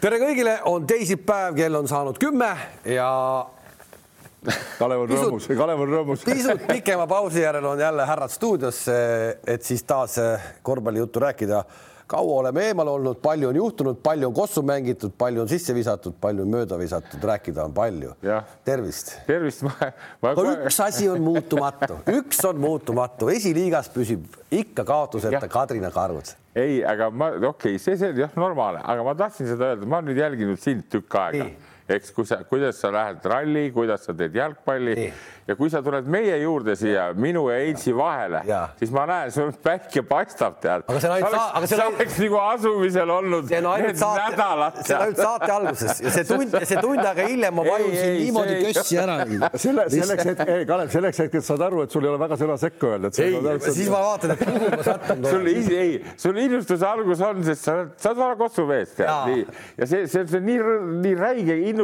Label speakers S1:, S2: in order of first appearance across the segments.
S1: tere kõigile, on teisipäev, kell on saanud kümme ja
S2: Kalev on rõõmus, Kalev on rõõmus.
S1: pisut pikema pausi järel on jälle härrad stuudios, et siis taas korvpallijuttu rääkida. Kaua oleme eemal olnud, palju on juhtunud, palju on kossu mängitud, palju on sisse visatud, palju on mööda visatud, rääkida on palju. Tervist.
S3: tervist,
S1: aga üks asi on muutumatu, üks on muutumatu, esiliigas püsib ikka kaotuseta. Kadrina Karud.
S3: ei, aga ma okei okay,, see, see jah, normaalne, aga ma tahtsin seda öelda, ma olen nüüd jälginud sind tükk aega eks, kui sa, kuidas sa lähed ralli, kuidas sa teed jalgpalli.
S1: Nii.
S3: ja kui sa tuled meie juurde siia minu ja Heitsi vahele siis ma näen, sul päike paistab, tead.
S1: Aga see on ainult saa- aga see on
S3: sa
S1: ainult-
S3: oleks nagu asumisel olnud
S1: see on ainult
S3: need
S1: saate,
S3: nädalad.
S1: see on ainult saate alguses. Ja see tund, see tund aega hiljem ma vajusin
S3: ei,
S1: niimoodi kössi ära.
S2: selle, selleks hetkeks, ei Kalev, selleks hetkeks saad aru, et sul ei ole väga sõna sekka öelda,
S3: Ei,
S1: siis ma vaatan, et kuhu ma sattunud
S3: sul isi- ei, sul innustuse algus on, sest sa oled, sa oled vana kotsumees tead. Nii. Ja see, see, see nii, nii räige innustus,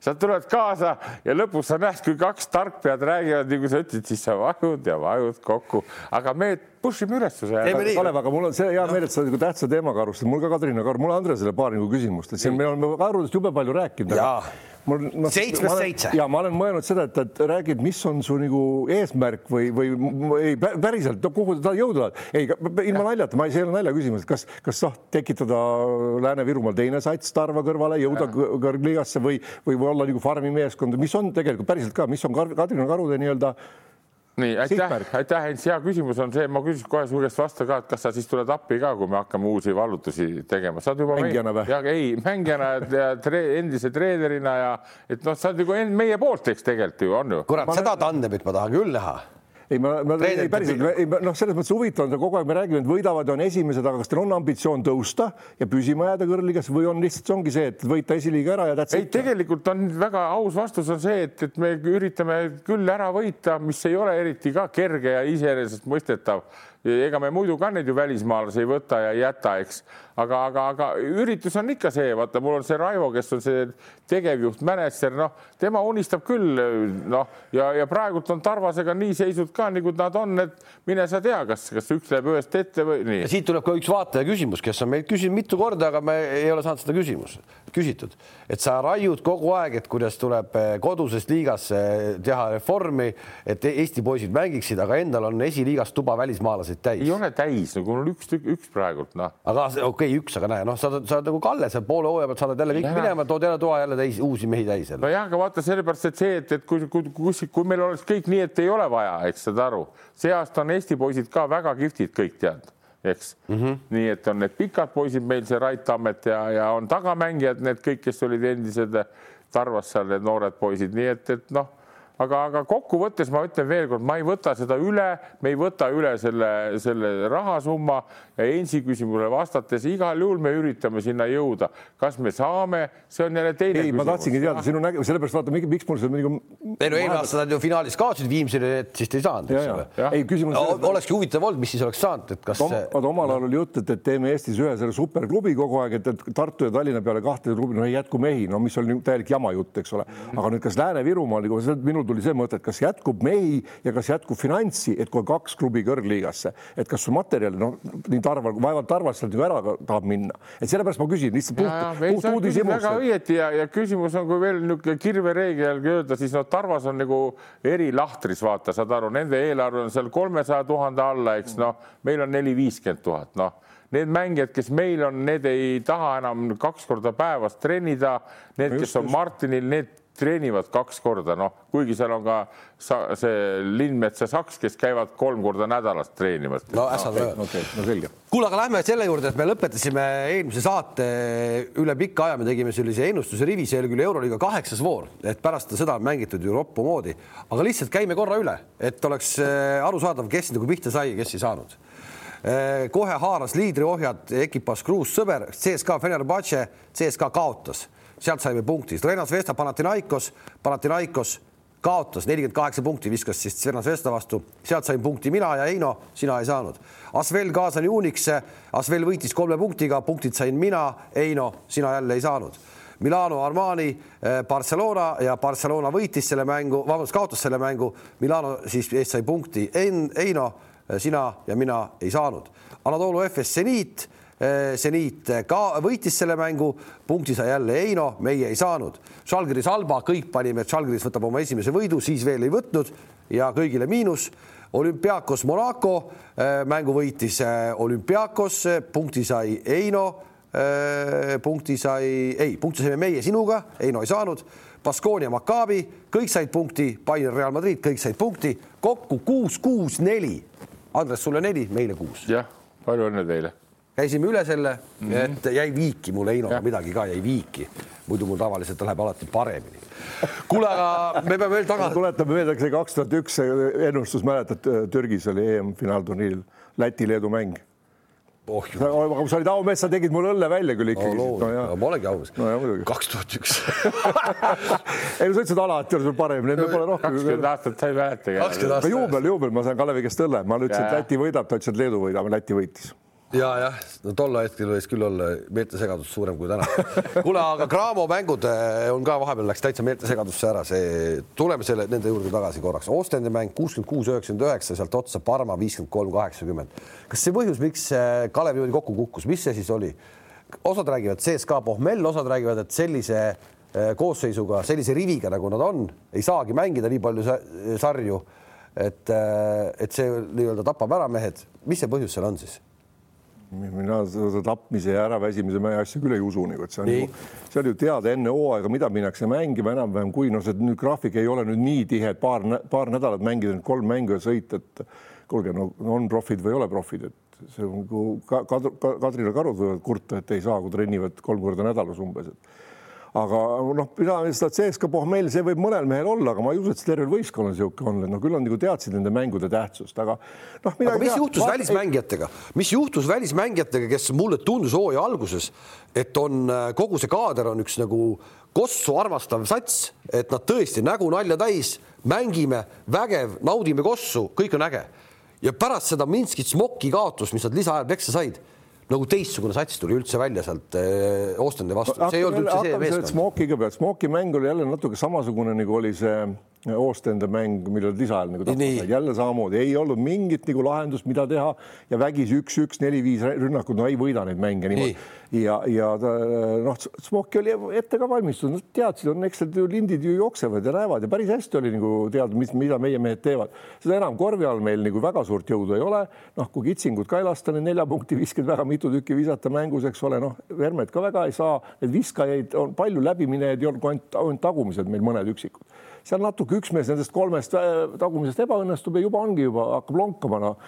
S3: sa tuled kaasa ja lõpus sa näed, kui kaks tarkpead räägivad, nagu sa ütlesid, siis sa vajud ja vajud kokku, aga me push ime üles.
S2: Kalev, aga mul on see hea meel, et sa nagu tähtsa teemaga alustasid, mul ka Kadrina mul Andresele paar nagu küsimust, et siin me oleme Kaarudest jube palju rääkinud.
S1: Jaa. Seitsmest seitse.
S2: ja ma olen mõelnud seda, et, et räägid, mis on su nagu eesmärk või, või ei pä- päriselt, no kuhu sa jõuda tahad? ei, ilma naljata, ma ei, see ei ole nalja küsimus, kas, kas noh, tekitada Lääne-Virumaal teine sats Tarva kõrvale, jõuda kõ- kõrgliigasse või, või olla nagu farmi meeskond, mis on tegelikult päriselt ka, mis on Kadrina Karude nii-öelda
S3: nii aitäh aitäh, Heinz, hea küsimus on see, ma küsiks kohe su käest vasta ka, et kas sa siis tuled appi ka, kui me hakkame uusi vallutusi tegema, sa oled juba
S2: Mängijana või?
S3: ja ei mängijana ja tre, endise treenerina ja et noh, sa oled nagu meie poolt, eks tegelikult ju on ju.
S1: kurat, seda tandemit ma tahan küll näha.
S2: ei, ma, ma ei, päriselt noh, selles mõttes huvitav on see kogu aeg, me räägime, et võidavad ja on esimesed, aga kas teil on ambitsioon tõusta ja püsima jääda kõrgligas või on lihtsalt, see ongi see, et võita esiliiga ära ja that's
S3: ei, tegelikult on väga aus vastus on see, et, et me üritame küll ära võita, mis ei ole eriti ka kerge ja iseenesestmõistetav. ega me muidu ka neid ju välismaalasi ei võta ja ei jäta, eks, aga, aga, aga üritus on ikka see, vaata, mul on see Raivo, kes on see tegevjuht, mänedžer, noh, tema unistab küll, noh, ja, ja praegult on Tarvasega nii seisud ka nagu nad on, et mine sa tea, kas, kas üks läheb ühest ette või nii.
S1: Siit tuleb ka üks vaataja küsimus, kes on meilt küsinud mitu korda, aga me ei ole saanud seda küsimust küsitud, et sa raiud kogu aeg, et kuidas tuleb eh, koduses liigas eh, teha reformi, et Eesti poisid mängiksid, aga endal on esiliigas tuba välismaalaseid täis.
S3: Ei. ole täis, nagu mul on üks, üks praegult, noh.
S1: Aga see- okei okay,, üks, aga näe, noh, sa oled, sa oled nagu Kalle, sa poole hooaja pealt saadad jälle kõik
S3: Jaa.
S1: minema, tood jälle toa jälle täis uusi mehi täis
S3: nojah, aga vaata sellepärast, et see, et, et kui, kui, kui, kui meil oleks kõik nii, et ei ole vaja, eks saad aru, see aasta on Eesti poisid ka väga kihvtid kõik tead, eks mm. -hmm. nii et on need pikad poisid meil see Rait Tammet ja, ja on tagamängijad, need kõik, kes olid endised Tarvas seal need noored poisid, nii et, et noh, aga, aga kokkuvõttes ma ütlen veelkord, ma ei võta seda üle, me ei võta üle selle, selle rahasumma ja Ensi küsimusele vastates igal juhul me üritame sinna jõuda. kas me saame, see on jälle teine
S2: ei, ma tahtsingi teada sinu nägemust, sellepärast vaata, miks mul see nagu.
S1: ei no eelmine aasta nad ju finaalis kaotasid Viimsile, et siis te ei saanud, eks ole.,
S2: ei küsimus
S1: no,. olekski huvitav olnud, mis siis oleks saanud, et kas
S2: vaata omal ajal oli jutt, et, et teeme Eestis ühe selle superklubi kogu aeg, et, et Tartu ja Tallinna peale kahte klubi, no ei jätku mehi, no mis oli täielik jama jutt, eks ole. aga nüüd, kas Lääne-Virumaal nagu minul tuli see mõte, et kas jätkub mehi ja kas jätkub finantsi, et kui on kaks klubi kõrgliigasse, et kas su materjal noh, nii Tarval, vaevalt Tarvas sealt ju ära tahab minna, et sellepärast ma küsin lihtsalt puht, puht
S3: küsid väga
S2: uudishimust.
S3: õieti ja, ja küsimus on, kui veel niisugune kirvereegli järgi öelda, siis no Tarvas on nagu erilahtris, vaata, saad aru, nende eelarve on seal kolmesaja tuhande alla, eks noh, meil on neli-viiskümmend tuhat, noh Need mängijad, kes meil on, need ei taha enam kaks korda päevas treenida. Need, kes on Martinil, need treenivad kaks korda, noh, kuigi seal on ka see Lindmetsa Saks, kes käivad kolm korda nädalas treenimas.
S1: no äsja tuleb
S2: okei, no selge.
S1: kuule, aga lähme selle juurde, et me lõpetasime eelmise saate üle pika aja, me tegime sellise ennustuse rivi, see oli küll Euroliiga kaheksas voor, et pärast seda on mängitud ju roppu moodi, aga lihtsalt käime korra üle, et oleks äh, arusaadav, kes nagu pihta sai, kes ei saanud. kohe haaras liidriohjad Ekipas Kruus sõber, CSKA Fenerbahce, CSKA kaotas, sealt saime punkti, Renas Vesta Panathinaikos, Panathinaikos kaotas nelikümmend kaheksa punkti, viskas siis Svernas Vesta vastu, sealt sain punkti mina ja Heino, sina ei saanud. Asvel kaasani Unix'e, Asvel võitis kolme punktiga, punktid sain mina, Heino, sina jälle ei saanud. Milano Armani, Barcelona ja Barcelona võitis selle mängu, vabandust, kaotas selle mängu, Milano siis eest sai punkti, Heino, sina ja mina ei saanud. Anatoolu FS Seniit, seniit ka võitis selle mängu, punkti sai jälle Eino, meie ei saanud. Žalgiris Alba, kõik panime, et Žalgiris võtab oma esimese võidu, siis veel ei võtnud ja kõigile miinus. olümpiaakos Monaco mängu võitis olümpiaakos, punkti sai Eino punkti sai, ei, punkti saime meie sinuga, Eino ei saanud. Baskonia, Maccabi, kõik said punkti, Bayern, Real Madrid, kõik said punkti, kokku kuus, kuus, neli. Andres, sulle neli, meile kuus.
S3: jah, palju õnne teile.
S1: Käisime üle selle mm, -hmm. et jäi viiki mul Heinoga midagi ka jäi viiki, muidu mul tavaliselt läheb alati paremini. kuule, aga me peame veel tagasi.
S2: tuletame meelde, see kaks tuhat üks ennustus, mäletad, Türgis oli EM-finaalturniiril Läti-Leedu mäng oh aga kui sa olid aumees, sa tegid mul õlle välja küll ikkagi
S1: oh,. No, no, ma olengi aumees
S2: no,.
S1: kaks tuhat üks.
S2: ei no sa ütlesid alati oli sul parem, nüüd pole rohkem.
S3: kakskümmend aastat sa ei mäleta.
S2: juubel, juubel, ma sain Kalevi käest õlle, ma ütlesin, et Läti võidab, ta ütles, et Leedu võidab, Läti võitis
S1: ja jah, no tol hetkel võis küll olla meeltesegadus suurem kui täna. kuule, aga Graamo mängud on ka vahepeal läks täitsa meeltesegadusse ära, see, tuleme selle nende juurde tagasi korraks. Ostende mäng kuuskümmend kuus, üheksakümmend üheksa, sealt otsa Parma viiskümmend kolm, kaheksakümmend. kas see põhjus, miks eh, Kalev niimoodi kokku kukkus, mis see siis oli? osad räägivad CSKA pohmell, osad räägivad, et sellise eh, koosseisuga, sellise riviga, nagu nad on, ei saagi mängida nii palju sarju. et, et see nii-öelda tapab ära mehed. mis see põhjus seal on siis?
S2: Mina seda tapmise ja äraväsimise asja küll ei usu, nagu et see on, ju, see on ju teada enne hooaega, mida minnakse mängima enam-vähem, kui noh, see nüüd graafik ei ole nüüd nii tihe, et paar, paar nädalat mängida kolm mängu ja sõita, et kuulge, no on profid või ei ole profid, et see on nagu Kadri, Kadrile karud võivad kurta, et ei saa, kui trennivad kolm korda nädalas umbes, et aga noh, CSKA pohmell, see võib mõnel mehel olla, aga ma ei usu, et see tervel võistkonnal niisugune on, et no küll nad nagu teadsid nende mängude tähtsust, aga noh.
S1: aga mis juhtus ma... välismängijatega, mis juhtus välismängijatega, kes mulle tundus hooaja alguses, et on äh, kogu see kaader on üks nagu kossu armastav sats, et nad tõesti nägu nalja täis, mängime vägev, naudime kossu, kõik on äge. ja pärast seda Minskit Smoki kaotust, mis nad lisaajal peksa said nagu teistsugune sats tuli üldse välja sealt Ostende vastu, see ei olnud üldse see meeskond.
S2: Smokiga pealt, Smoki mäng oli jälle natuke samasugune, nagu oli see Oostende mäng, millal lisaajal nagu said, jälle samamoodi, ei olnud mingit nagu lahendust, mida teha. Ja vägisi üks-üks, neli-viis rünnakut, no ei võida neid mänge niimoodi. ja, ja noh, Smoki oli ette ka valmistunud, nad teadsid, on eks need lindid ju jooksevad ja näevad. Ja päris hästi oli nagu teada, mis, mida meie mehed teevad. seda enam korvi all meil nagu väga suurt jõudu ei ole. noh, kui kitsingut ka ei lasta, need nelja punkti viskad väga mitu tükki visata mängus, eks ole, noh, Vermet ka väga ei saa, neid viskajaid on palju läbiminejaid ei olnud, ainult tagumised meil mõned üksikud seal natuke üks mees nendest kolmest äh, tagumisest ebaõnnestub ja juba ongi juba hakkab lonkama noh.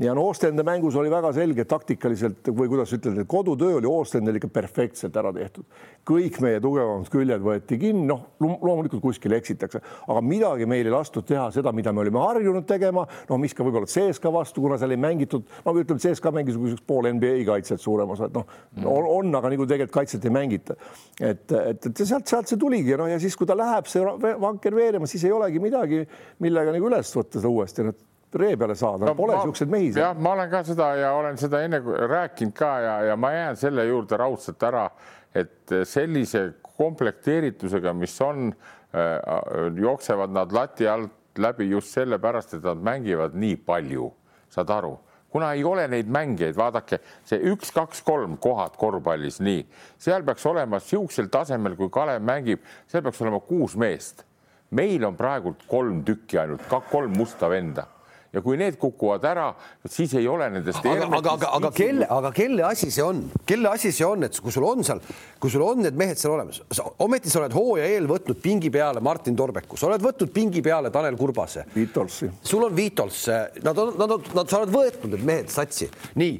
S2: ja no Oostende mängus oli väga selge taktikaliselt või kuidas ütelda, kodutöö oli Oostendel ikka perfektselt ära tehtud. kõik meie tugevamad küljed võeti kinni, noh loomulikult kuskil eksitakse, aga midagi meil ei lastud teha seda, mida me olime harjunud tegema, no mis ka võib-olla CSKA vastu, kuna seal ei mängitud, no ütleme, CSKA mängis pool NBA kaitset suurem osa, et noh mm., on, on, aga nagu tegelikult kaitset ei mängita. et, et, et sealt, sealt see tuligi ja noh, ja siis, kui ta läheb, see vanker veerema, siis ei olegi midagi, millega nagu üles võtta seda uuesti, et ree peale saada. No,, pole niisuguseid mehi.
S3: jah, ma olen ka seda ja olen seda enne rääkinud ka ja, ja ma jään selle juurde raudselt ära, et sellise komplekteeritusega, mis on äh,, jooksevad nad lati alt läbi just sellepärast, et nad mängivad nii palju, saad aru? Kuna ei ole neid mängijaid, vaadake see üks, kaks, kolm kohad korvpallis, nii seal peaks olema niisugusel tasemel, kui Kalev mängib, seal peaks olema kuus meest meil on praegult kolm tükki ainult, kolm musta venda. Ja kui need kukuvad ära, siis ei ole nendest.
S1: aga, aga, aga, aga kelle, aga kelle asi see on, kelle asi see on, et kui sul on seal, kui sul on need mehed seal olemas, ometi sa oled hooaja eel võtnud pingi peale Martin Torbeku, sa oled võtnud pingi peale Tanel Kurbase. Sul on Vitols, nad on, nad on, nad, sa oled võetnud need mehed satsi, nii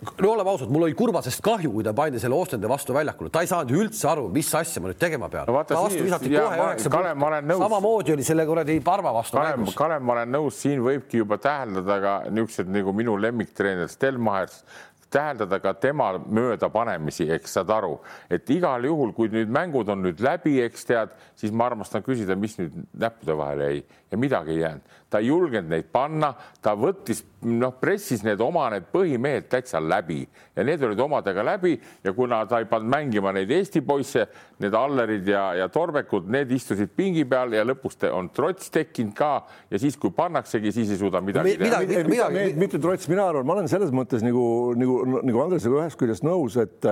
S1: no oleme ausad, mul oli Kurbasest kahju, kui ta pandi selle Ostende vastu väljakule, ta ei saanud üldse aru, mis asja ma nüüd tegema pean. No,. ta vastu visati kohe üheksa punkti. samamoodi oli selle kuradi Parva vastu
S3: Kalev, Kalev, ma olen nõus, siin võibki juba täheldada ka niisugused nagu minu lemmiktreener Stelmachers, täheldada ka tema möödapanemisi, eks saad aru, et igal juhul, kui nüüd mängud on nüüd läbi, eks tead, siis ma armastan küsida, mis nüüd näppude vahele jäi ja midagi ei jäänud. ta ei julgenud neid panna, ta võttis, noh, pressis need oma need põhimehed täitsa läbi ja need olid omadega läbi ja kuna ta ei pannud mängima neid Eesti poisse, need Allerid ja, ja Torbekud, need istusid pingi peal ja lõpuks on trots tekkinud ka ja siis, kui pannaksegi, siis ei suuda midagi
S2: teha. mitte trots, mina arvan, ma olen selles mõttes nagu, nagu nagu Andresega ühest küljest nõus, et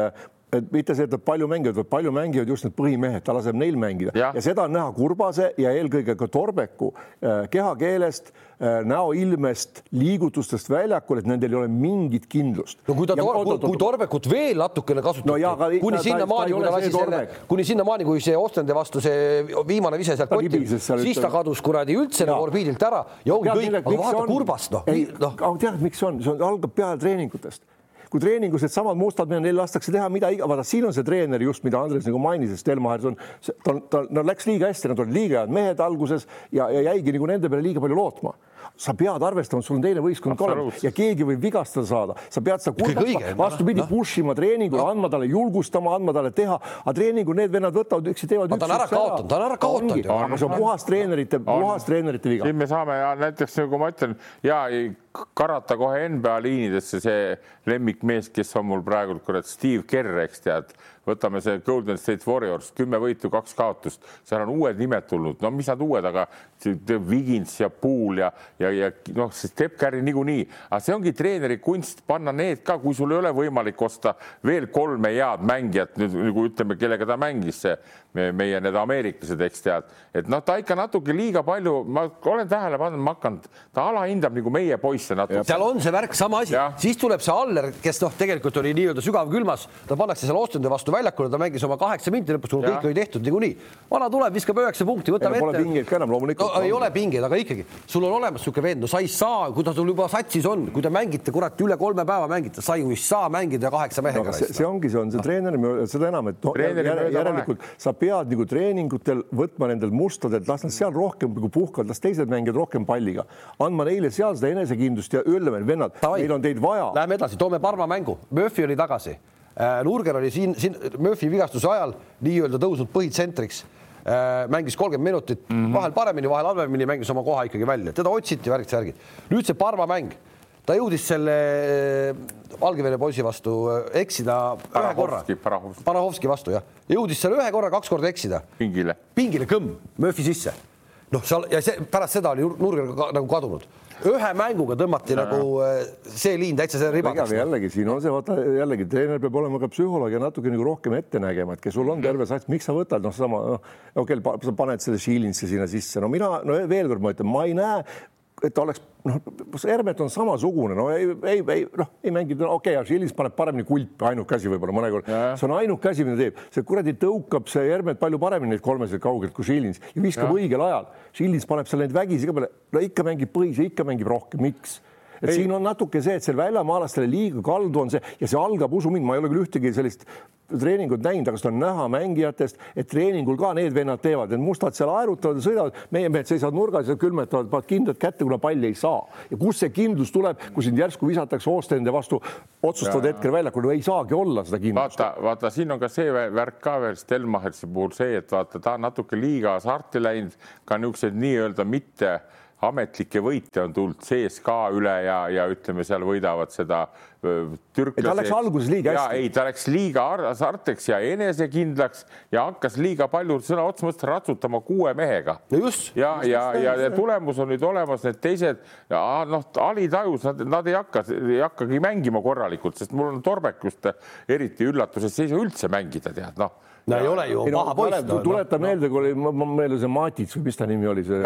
S2: et mitte see, et nad palju mängivad, vaid palju mängivad just need põhimehed, ta laseb neil mängida. Ja, ja seda on näha Kurbase ja eelkõige ka Torbeku äh, kehakeelest, äh, näoilmest, liigutustest väljakul, et nendel ei ole mingit kindlust.
S1: no kui ta, kui, kui Torbekut veel natukene kasutati no, kuni sinnamaani, kui ta lasi selle, kuni sinnamaani, kui see Ostende vastu see viimane vise sealt kotti, siis ta kadus kuradi üldse nagu orbiidilt ära. Ja ongi kõik, aga vaata Kurbast noh.
S2: aga tead, miks see on, see on, algab pealetreeningutest kui treeningus needsamad mustad mehed, neil lastakse teha mida iga, vaata siin on see treener just, mida Andres nagu mainis, et Stelmachers on, ta, ta, no läks liiga hästi, nad olid liiga head mehed alguses ja, ja jäigi nagu nende peale liiga palju lootma sa pead arvestama, sul on teine võistkond ka olemas ja keegi võib vigastada saada, sa pead seda kurbata, vastupidi no. push ima treeningul no., andma talle julgustama, andma talle teha, aga treeningul need vennad võtavad üksi, teevad.
S1: ta on ära kaotanud, ta on ära kaotanud.
S2: aga see on puhas treenerite, puhas treenerite viga.
S3: siin me saame ja näiteks nagu ma ütlen ja karata kohe NBA liinidesse see lemmikmees, kes on mul praegu kurat Steve Kerr, eks tead võtame see Golden State Warriors, kümme võitu, kaks kaotust, seal on uued nimed tulnud, no mis nad uued, aga Wigins ja Pool ja, ja, ja noh, see Step Curry niikuinii, aga see ongi treeneri kunst panna need ka, kui sul ei ole võimalik osta veel kolme head mängijat, nüüd nagu ütleme, kellega ta mängis, see meie need ameeriklased, eks tead, et noh, ta ikka natuke liiga palju, ma olen tähele pannud, ma hakkan, ta alahindab nagu meie poisse natuke.
S1: seal on see värk, sama asi, siis tuleb see Aller, kes noh, tegelikult oli nii-öelda sügavkülmas, ta pannakse seal Ostende vastu väljakule, ta mängis oma kaheksa minti lõpuks, kõik oli tehtud niikuinii. vana tuleb, viskab üheksa punkti, võtab ette.
S2: Pole pingeid ka enam loomulikult
S1: no,. ei ole pingeid, aga ikkagi sul on olemas niisugune vend, no sa ei saa, kui ta sul juba satsis on, kui te mängite kurat üle kolme päeva mängite, sa ju ei saa mängida kaheksa mehega
S2: no,. See, see ongi, see on see treeneri, seda enam, et no, järelikult sa pead nagu treeningutel võtma nendel mustadelt, las nad seal rohkem nagu puhkavad, las teised mängivad rohkem palliga, andma neile seal seda enesekindlust ja ütleme, vennad, meil on teid vaja.
S1: Läheme edasi, toome Parma mängu, Murphy oli tagasi. Äh, Nurger oli siin, siin Murphy vigastuse ajal nii-öelda tõusnud põhitsentriks äh, mängis kolmkümmend minutit mm, -hmm. vahel paremini, vahel halvemini, mängis oma koha ikkagi välja, teda otsiti värgid, särgid. nüüd see Parma mäng, ta jõudis selle äh, Valgevene poisi vastu eksida ühe korra, Parahovski vastu jah, jõudis seal ühe korra, kaks korda eksida.
S3: pingile,
S1: pingile kõmm, Murphy sisse. noh, seal ja see pärast seda oli Nurger ka, nagu kadunud ühe mänguga tõmmati ja. nagu äh, see liin täitsa selle ribadeks.
S2: jällegi siin on see, vaata jällegi treener peab olema ka psühholoog ja natuke nagu rohkem ette nägema, et kes sul on terve sats, miks sa võtad noh, sama noh, okei okay,, sa paned selle Shilinsi sinna sisse, no mina no veel kord ma ütlen, ma ei näe et ta oleks noh, Hermet on samasugune, no ei, ei, ei noh, ei mängi, okei okay,, Achilles paneb paremini kulpi, ainuke asi võib-olla mõnekord, see on ainuke asi, mida teeb, see kuradi tõukab see Hermet palju paremini neid kolmesid kaugelt kui Achilles ja viskab ja. õigel ajal. Achilles paneb seal neid vägisi ka peale, no ikka mängib põhis ja ikka mängib rohkem, miks? et ei. siin on natuke see, et seal väljamaalastele liiga kaldu on see ja see algab, usu mind, ma ei ole küll ühtegi sellist treeningut näinud, aga seda on näha mängijatest, et treeningul ka need vennad teevad, need mustad seal aerutavad ja sõidavad, meie mehed seisavad nurgas ja külmetavad, panevad kindlalt kätte, kuna palli ei saa. ja kust see kindlus tuleb, kui sind järsku visatakse Oostende vastu otsustatud hetkel väljakul, ei saagi olla seda kindlust.
S3: vaata, vaata, siin on ka see värk ka veel Stelmachersi puhul see, et vaata, ta on natuke liiga hasarti läinud, ka niisuguseid nii-öelda mitte ametlikke võite on tulnud CSKA üle ja, ja ütleme, seal võidavad seda türklased.
S2: ta läks alguses liiga hästi.
S3: ei, ta läks liiga sarteks ja enesekindlaks ja hakkas liiga palju sõna otseses mõttes ratsutama kuue mehega. ja, ja, ja, ja tulemus on nüüd olemas, need teised, noh, Ali tajus, nad, nad ei hakka, ei hakkagi mängima korralikult, sest mul on Torbekust eriti üllatus, et see ei saa üldse mängida, tead, noh
S1: no ei ole ju paha poiss.
S2: tuletan meelde, kui oli, ma meelde see Matits või mis ta nimi oli, see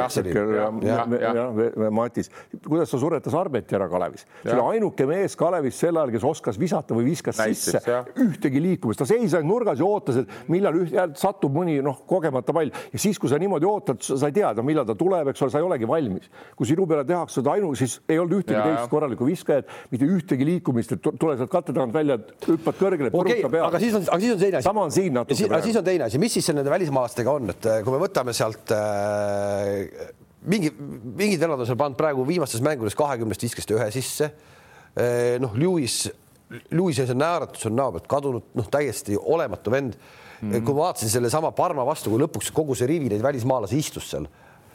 S2: Matis, kuidas ta suretas Arbeti ära Kalevis. see oli ainuke mees Kalevis sel ajal, kes oskas visata või viskas Näitis, sisse jah. ühtegi liikumist, ta seisis ainult nurgas ja ootas, et millal üht, satub mõni noh, kogemata pall ja siis, kui sa niimoodi ootad, sa ei tea, millal ta tuleb, eks ole, sa ei olegi valmis. kui sinu peale tehakse seda ainu, siis ei olnud ühtegi ja, teist korralikku viskajat, mitte ühtegi liikumist, et tule sealt katte tagant välja, hüppad kõrgele,
S1: põruta okay, peale. aga siis on, aga siis on teine asi.
S2: sama on siin natuke
S1: aga siis on teine asi, mis siis nende välismaalastega on, et äh, kui me võtame sealt äh, mingi, mingid vennad on pannud praegu viimastes mängudes kahekümnest viskast ühe sisse äh,. noh, Lewis, Lewis'i see naeratus on näo pealt kadunud, noh, täiesti olematu vend mm. -hmm. kui ma vaatasin sellesama Parma vastu, kui lõpuks kogu see rivi neid välismaalasi istus seal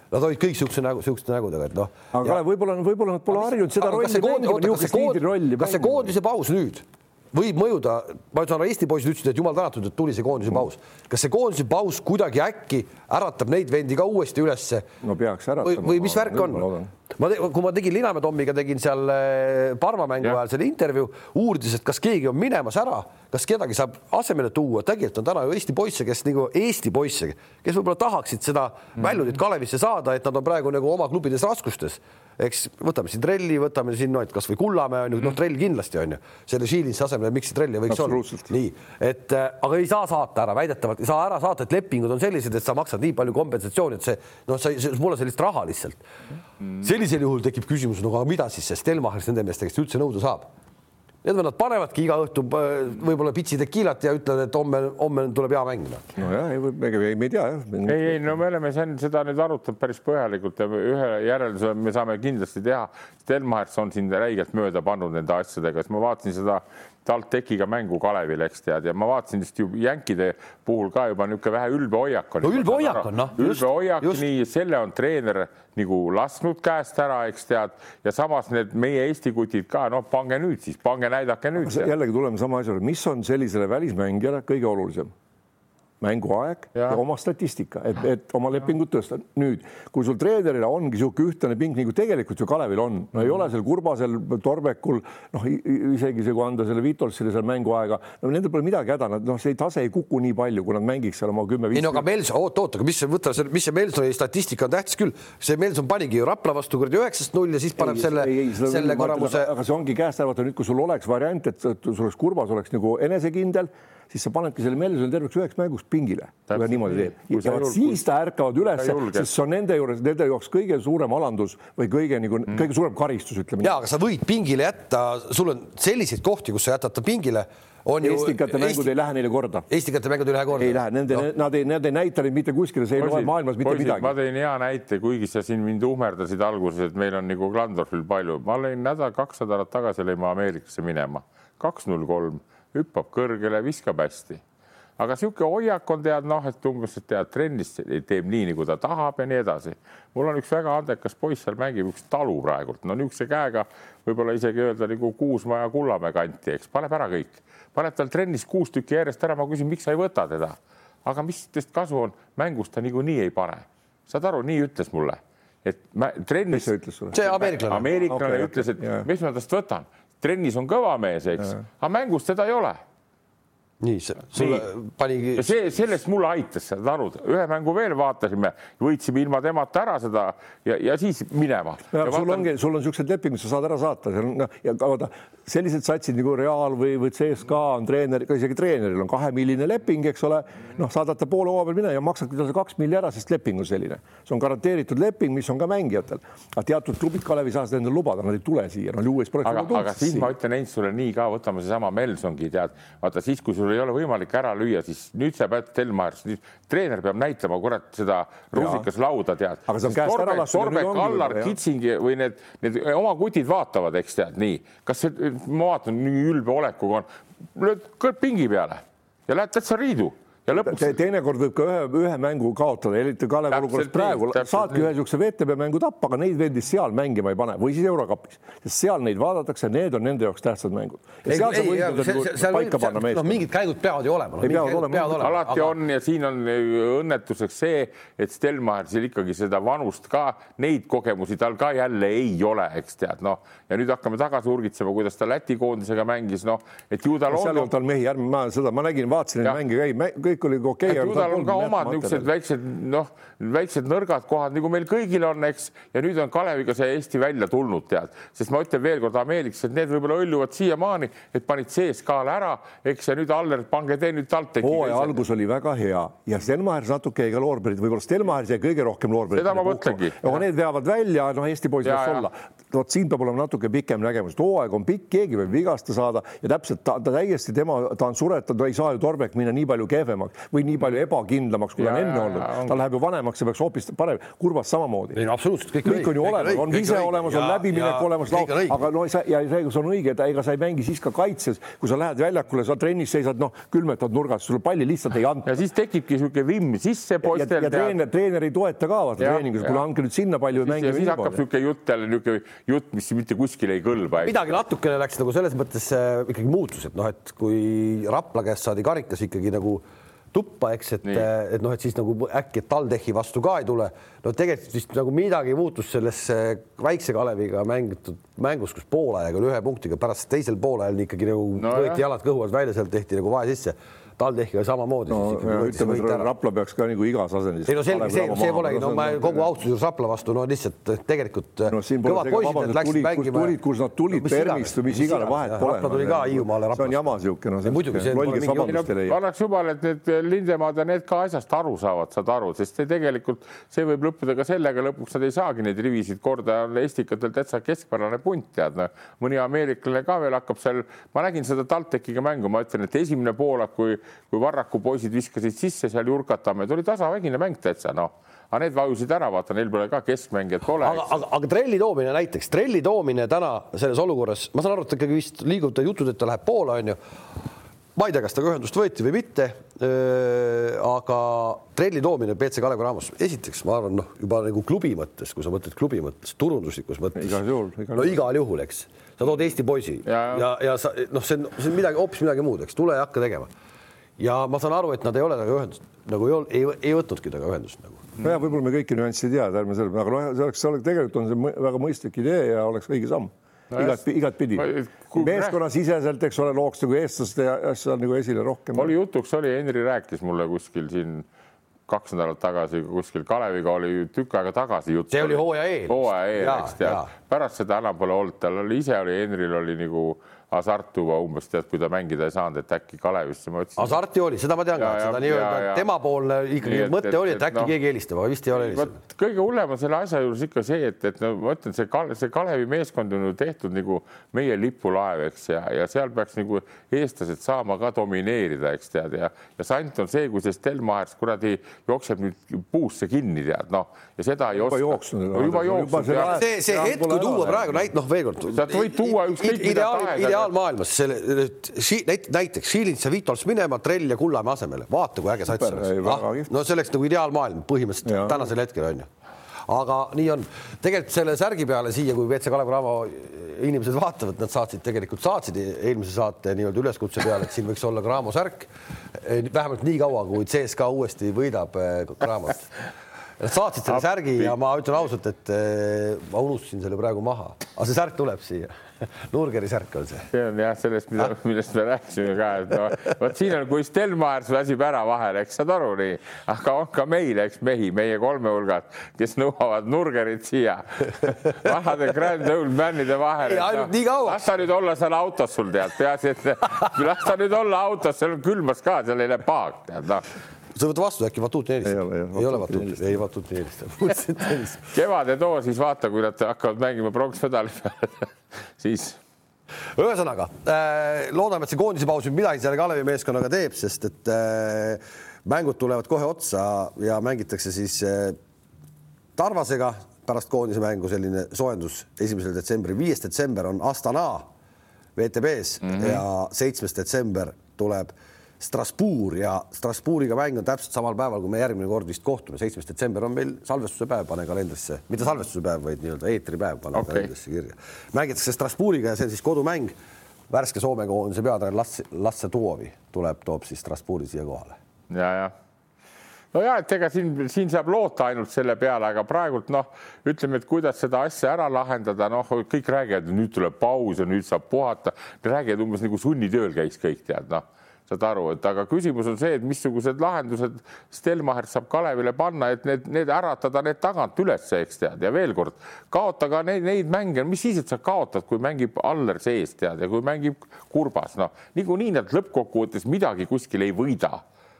S1: Nad olid kõik siukse nägu, siukeste nägudega, et noh.
S2: aga ja... võib-olla, võib-olla nad pole harjunud seda rolli mängima, niisugust liidri rolli.
S1: kas see koondise paus nüüd võib mõjuda, ma saan aru, Eesti poisid ütlesid, et jumal tänatud, et tuli see koondise paus. kas see koondise paus kuidagi äkki äratab neid vendi ka uuesti ülesse?
S2: no peaks äratama.
S1: või, või mis värk on? ma, kui ma tegin Linamäe Tommiga, tegin seal eh, Parma mängu ajal selle intervjuu, uurides, et kas keegi on minemas ära, kas kedagi saab asemele tuua, tegelikult on täna ju Eesti poisse, kes nagu Eesti poisse, kes võib-olla tahaksid seda mm. väljundit Kalevisse saada, et nad on praegu nagu oma klubides raskustes eks võtame siin Trelli, võtame siin no, et kasvõi Kullamäe on ju, noh, Trell kindlasti on ju. Selle Šiilinsi asemel, miks see Trell ei võiks olla. nii, et äh, aga ei saa saata ära, väidetavalt ei saa ära saata, et lepingud on sellised, et sa maksad nii palju kompensatsiooni, et see noh, sa ei, pole sellist raha lihtsalt. Mm.. sellisel juhul tekib küsimus, no aga mida siis see Stelmachers nende meeste käest üldse nõuda saab Need vennad panevadki iga õhtu äh, võib-olla pitsi tekiilat ja ütlevad, et homme, homme tuleb hea mäng.
S2: Nojah, ei, me ei tea jah.
S3: ei, ei, no me oleme siin seda nüüd arutanud päris põhjalikult ja ühe järelduse me saame kindlasti teha. Stelmachers on siin räigelt mööda pannud nende asjadega, sest ma vaatasin seda TalTechiga mängu Kalevil, eks tead, ja ma vaatasin vist ju jänkide puhul ka juba niisugune vähe ülbe hoiak
S1: on. no ülbe hoiak on noh.
S3: ülbe hoiak, nii selle on treener nagu lasknud käest ära, eks tead, ja samas need meie Eesti kutid ka, noh, pange nüüd siis, pange näidake nüüd.
S2: jällegi tuleme sama asja juurde, mis on sellisele välismängijale kõige olulisem mänguaeg ja, ja oma statistika, et, et oma lepingut tõsta. nüüd, kui sul treenerina ongi niisugune ühtlane ping, nagu tegelikult ju Kalevil on, no ei ole seal Kurbasel, Torbekul, noh, isegi see, kui anda selle Vitolsile seal mänguaega, no nendel pole midagi häda, nad noh, see tase ei kuku nii palju, kui nad mängiks seal oma kümme-viis.
S1: ei no aga Melson, oot, oot, aga mis, võta see, mis see Melsoni statistika on tähtis küll, see Melson panigi ju Rapla vastu kuradi üheksast null ja siis paneb ei, selle, selle kuramuse.
S2: aga see ongi käest ära, vaata nüüd, kui sul oleks variant, et sul oleks Kurbas oleks nagu enesekindel siis sa panedki selle Melsoni terveks üheks mänguks pingile, kui ta niimoodi teeb. ja vot siis ta ärkavad üles, sest see on nende juures, nende jaoks kõige suurem alandus või kõige nagu mm. kõige suurem karistus, ütleme.
S1: ja, aga sa võid pingile jätta, sul on selliseid kohti, kus sa jätad ta pingile on
S2: Estikate mängud Eesti... ei lähe neile korda.
S1: Estikate mängud ei lähe korda.
S2: ei lähe, nende no., nad ei, nad ei näita neid mitte kuskile, see ei loe maailmas mitte poisid, midagi.
S3: ma tõin hea näite, kuigi sa siin mind uhmerdasid alguses, et meil on nagu Glandorfil palju, ma olin nädal, kaks nädalat tagasi lõime Ameerikasse minema, kaks null kolm hüppab kõrgele, viskab hästi. aga niisugune hoiak on tead noh, et umbes, et tead trennis teeb nii, nagu ta tahab ja nii edasi. mul on üks väga andekas poiss seal mängib üks talu praegult, no niisuguse käega võib-olla isegi öelda nagu Kuusma ja Kullamäe kanti, eks paneb ära kõik, paneb tal trennis kuus tükki järjest ära, ma küsin, miks sa ei võta teda, aga mis tast kasu on, mängus ta niikuinii ei pane. saad aru, nii ütles mulle et trennis.
S1: see ameeriklane.
S3: ameeriklane okay, ütles, et okay, mis ma tast võtan, trennis on kõva mees, eks, aga mängus teda ei ole
S1: nii, sulle panigi.
S3: see, sellest mulle aitas seda aru, ühe mängu veel vaatasime, võitsime ilma temata ära seda ja, ja siis minema.
S2: sul vaatan... ongi, sul on niisugused lepingud, sa saad ära saata, seal on noh, ja vaata sellised satsid nagu Real või, või CSKA on treener, isegi treeneril on kahemilline leping, eks ole. noh, saadad ta poole hooaja peal minema ja maksad talle kaks milli ära, sest leping on selline, see on garanteeritud leping, mis on ka mängijatel. aga teatud klubid Kalev ei saa seda endale lubada, nad ei tule siia, ju uuesti.
S3: aga, aga siis ma ütlen, Heinz, sulle nii ka, võtame seesama Melsongi tead, vaata siis, kui sul sul ei ole võimalik ära lüüa, siis nüüd sa pead Stelmachers, treener peab näitama, kurat, seda rusikas lauda tead.
S2: aga see on käest ära lastud.
S3: Torbek, Kallar, Kitsingi või need, need oma kutid vaatavad, eks tead nii, kas see, ma vaatan nii ülbe olekuga on, lööd pingi peale ja lähed täitsa riidu ja lõpuks
S2: Te,. teinekord võib ka ühe, ühe mängu kaotada, eriti Kalevi olukorras praegu saadki ühe niisuguse VTB mängu tappa, aga neid vendi seal mängima ei pane või siis Eurokapis, sest seal neid vaadatakse, need on nende jaoks tähtsad mängud.
S1: noh, mingid käigud peavad ju olema no,.
S2: peavad olema,
S3: olema. alati aga... on ja siin on õnnetuseks see, et Stelmachersil ikkagi seda vanust ka, neid kogemusi tal ka jälle ei ole, eks tead, noh, ja nüüd hakkame tagasi urgitsema, kuidas ta Läti koondisega mängis, noh, et ju tal on.
S2: seal on tal mehi, ärme ma seda, ma nägin, vaatasin neid mänge, kõik kõik oli okei
S3: okay,. ju tal on ka omad niisugused väiksed noh, väiksed nõrgad kohad, nagu meil kõigil on, eks, ja nüüd on Kaleviga see Eesti välja tulnud, tead, sest ma ütlen veelkord ameeriklased, need võib-olla hõljuvad siiamaani, et panid CSKA-le ära, eks, ja nüüd Aller, pange te nüüd TalTechi.
S2: hooaja algus oli väga hea ja Stelmachers natuke ka loorberid, võib-olla Stelmachers jäi kõige rohkem loorberid.
S3: seda ma mõtlengi.
S2: aga need veavad välja, noh, Eesti poiss võiks olla. vot siin peab olema natuke pikem nägemus, et hooaeg on pikk, keegi võib vigasta saada ja täpselt ta, ta täiesti tema, ta on suretatud, ei saa ju Torbek minna nii palju kehvemaks kindlamaks või nii palju ebakindlamaks, kui ta on enne olnud. ta läheb ju vanemaks ja peaks hoopis parem, kurvas samamoodi.
S1: Ei no absoluutselt kõik,
S2: kõik on ju olemas, on vise olemas, on läbiminek olemas, aga no sa ja see, see on õige, et ega sa ei mängi siis ka kaitses, kui sa lähed väljakule, sa trennis seisad, noh, külmetad nurgas, sulle palli lihtsalt ei anta.
S3: ja siis tekibki niisugune vimm sisse poistel.
S2: ja treener, treener ei toeta ka vaata treeningus, kuule andke nüüd sinna palju või
S3: ja
S2: mängige
S3: siis hakkab niisugune jutt jälle niisugune jutt, mis mitte kuskile ei kõlba.
S1: midagi natukene läks nagu selles mõttes äh, ikkagi muutus, et noh, et kui Rapla käest saadi karikas ikkagi nagu tuppa, eks, et, et noh, et siis nagu äkki TalTechi vastu ka ei tule. no tegelikult vist nagu midagi muutus selles äh, väikse Kaleviga mängitud mängus, kus poolajaga oli ühe punktiga, pärast teisel poolajal ikkagi nagu
S3: No
S1: võeti
S3: jah.
S1: jalad kõhu alt välja, sealt tehti nagu vahe sisse. TalTechiga samamoodi
S2: no ütleme. Rapla peaks ka nagu igas asendis.
S1: ei no selge, see, see polegi, no ma kogu austuse juures Rapla vastu, no lihtsalt tegelikult
S2: no siin pole
S1: kõvad poisid, need läksid mängima.
S2: tulid, kus nad tulid,
S1: iganes,
S2: Permist või mis iganes, vahet pole.
S1: Rapla tuli ka Hiiumaale
S2: see on jama siukene,
S1: Ei, muidugi, see pole mingi
S3: annaks jumal, et need Lindemaad ja need ka asjast aru saavad, saad aru, sest see tegelikult, see võib lõppeda ka sellega, lõpuks nad ei saagi neid rivisid korda, on Estikatel täitsa keskpärane punt, tead noh. mõni ameeriklane ka veel hakkab seal, ma nägin seda TalTechiga mängu, ma ütlen, et esimene poolak, kui, kui Varraku poisid viskasid sisse seal Jurkatamäed, oli tasavägine mäng täitsa noh, aga need vajusid ära, vaata, neil pole ka keskmängijat pole.
S1: aga, aga, aga trelli toomine näiteks, trelli toomine täna selles olukorras, ma saan aru, et ikkagi vist liigub jutud, et ta läheb Poola, onju. ma ei tea, kas temaga ühendust võeti või mitte. aga trelli toomine BC Kalev Cramos, esiteks ma arvan, noh, juba nagu klubi mõttes, kui sa mõtled klubi mõttes, turunduslikus mõttes.
S2: Igal juhul,
S1: no igal juhul, eks, sa tood Eesti poisi ja,
S3: Ja,
S1: ja, ja sa noh, see on, see on midagi hoopis midagi muud, eks, tule ja hakka tegema. Ja ma saan aru, et nad ei ole temaga ühendust nagu ei, ol- ei, ei võtnudki temaga ühendust nagu.
S2: nojah, võib-olla me kõiki nüansse ei tea, ärme selle, aga noh, see oleks, see oleks tegelikult on see väga mõistlik idee ja oleks õige samm
S3: No
S2: igat, igatpidi meeskonnasiseselt, eks ole, looks nagu eestlaste asja nagu esile rohkem.
S3: oli jutuks, oli, Henri rääkis mulle kuskil siin kaks nädalat tagasi kuskil Kaleviga oli tükk aega tagasi jutt.
S1: See oli hooaja eel.
S3: hooaja eel, eks tead pärast seda enam pole olnud, tal oli ise oli, Henril oli nagu hasart tuua umbes tead, kui ta mängida ei saanud, et äkki Kalevisse, ma ütlesin.
S1: hasarti oli, seda ma tean ka, et seda nii-öelda temapoolne ikkagi
S3: Nii et-
S1: mõte
S3: et-
S1: oli, et äkki
S3: noh,
S1: keegi helistab, aga vist ei ole helistanud.
S3: kõige hullem on selle asja juures ikka see, et, et no ma ütlen, see Kale, see Kalevi meeskond on ju tehtud nagu meie lipulaev, eks ja, ja seal peaks nagu eestlased saama ka domineerida, eks tead ja, ja sant on see, kui see Stelmachers kuradi jookseb nüüd puusse kinni, tead noh, ja seda ei oska.
S2: jooksnud,
S3: juba
S2: juba
S3: jooksnud.
S2: see
S1: see, hetk, kui tuua praegu näit-, noh, veel kord.
S3: Sealt võid tuua ükskõik mida
S1: ideaal,
S3: tahes,
S1: ideaalmaailmas selle, näiteks Šilin sa Vitols minema Trell ja Kullamäe asemele, vaata, kui äge sats oleks ah, no see oleks nagu ideaalmaailm põhimõtteliselt
S2: Jaa.
S1: tänasel hetkel on ju. aga nii on, tegelikult selle särgi peale siia, kui WC Kalev Cramo inimesed vaatavad, nad saatsid tegelikult saatsid eelmise saate nii-öelda üleskutse peale, et siin võiks olla Cramo särk vähemalt nii kaua, kui CSKA uuesti võidab eh, Cramot. Nad saatsid selle särgi ja ma ütlen ausalt, et eh, ma unustasin selle praegu maha, aga see särk tuleb siia. Nurgeri särk on see.
S3: see on jah sellest, mida, millest me rääkisime ka, et no vot siin on, kui Stelmachers väsib ära vahele, eks saad aru nii, aga on ka meil, eks mehi, meie kolme hulgas, kes nõuavad nurgerit siia vanade Grand Old Manide vahele.
S1: Ainult nii kaua.
S3: las ta nüüd olla seal autos sul tead, peaasi, et las ta nüüd olla autos, seal on külmas ka, seal ei lähe paak, tead noh
S1: sa võta vastu, äkki Vatutin
S2: Ei ole,
S1: helistab?
S2: ei,
S1: ei ole
S2: Vatutin,
S1: ei mõtlesin, et helistab.
S3: kevade too, siis vaata, kui nad hakkavad mängima pronksmedali peale, siis
S1: ühesõnaga äh, loodame, et see koondise paus nüüd midagi selle Kalevi meeskonnaga teeb, sest et äh, mängud tulevad kohe otsa ja mängitakse siis äh, Tarvasega pärast koondise mängu selline soojendus esimesel detsembril, viies detsember on Astana VTB-s mm -hmm. ja seitsmes detsember tuleb Strasbourg ja Strasbourgiga mäng on täpselt samal päeval, kui me järgmine kord vist kohtume, seitsmes detsember on meil salvestuse päev, pane kalendrisse, mitte salvestuse päev, vaid nii-öelda eetripäev, pane okay. Kalendrisse kirja. mängitakse Strasbourgiga ja see on siis kodumäng. värske Soome koondise peatreener Lasse, Lasse Tuovi tuleb, toob siis Strasbourgi siia kohale.
S3: ja, ja no ja et ega siin, siin saab loota ainult selle peale, aga praegult noh, ütleme, et kuidas seda asja ära lahendada, noh, kõik räägivad, nüüd tuleb paus ja nüüd saab puhata, räägivad umbes nagu sunnitööl käis kõik tead noh saad aru, et aga küsimus on see, et missugused lahendused Stelmachers saab Kalevile panna, et need, need äratada need tagant üles, eks tead, ja veel kord kaota ka neid, neid mänge, mis siis, et sa kaotad, kui mängib Aller sees tead ja kui mängib Kurbas, noh niikuinii nad lõppkokkuvõttes midagi kuskil ei võida.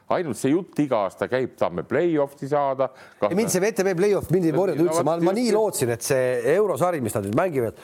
S3: Ainult see jutt iga aasta käib, tahame play-off'i saada.
S1: mind see VTB play-off mind ei korjanud
S3: No
S1: üldse, ma, ma nii lootsin, et see eurosari, mis nad nüüd mängivad,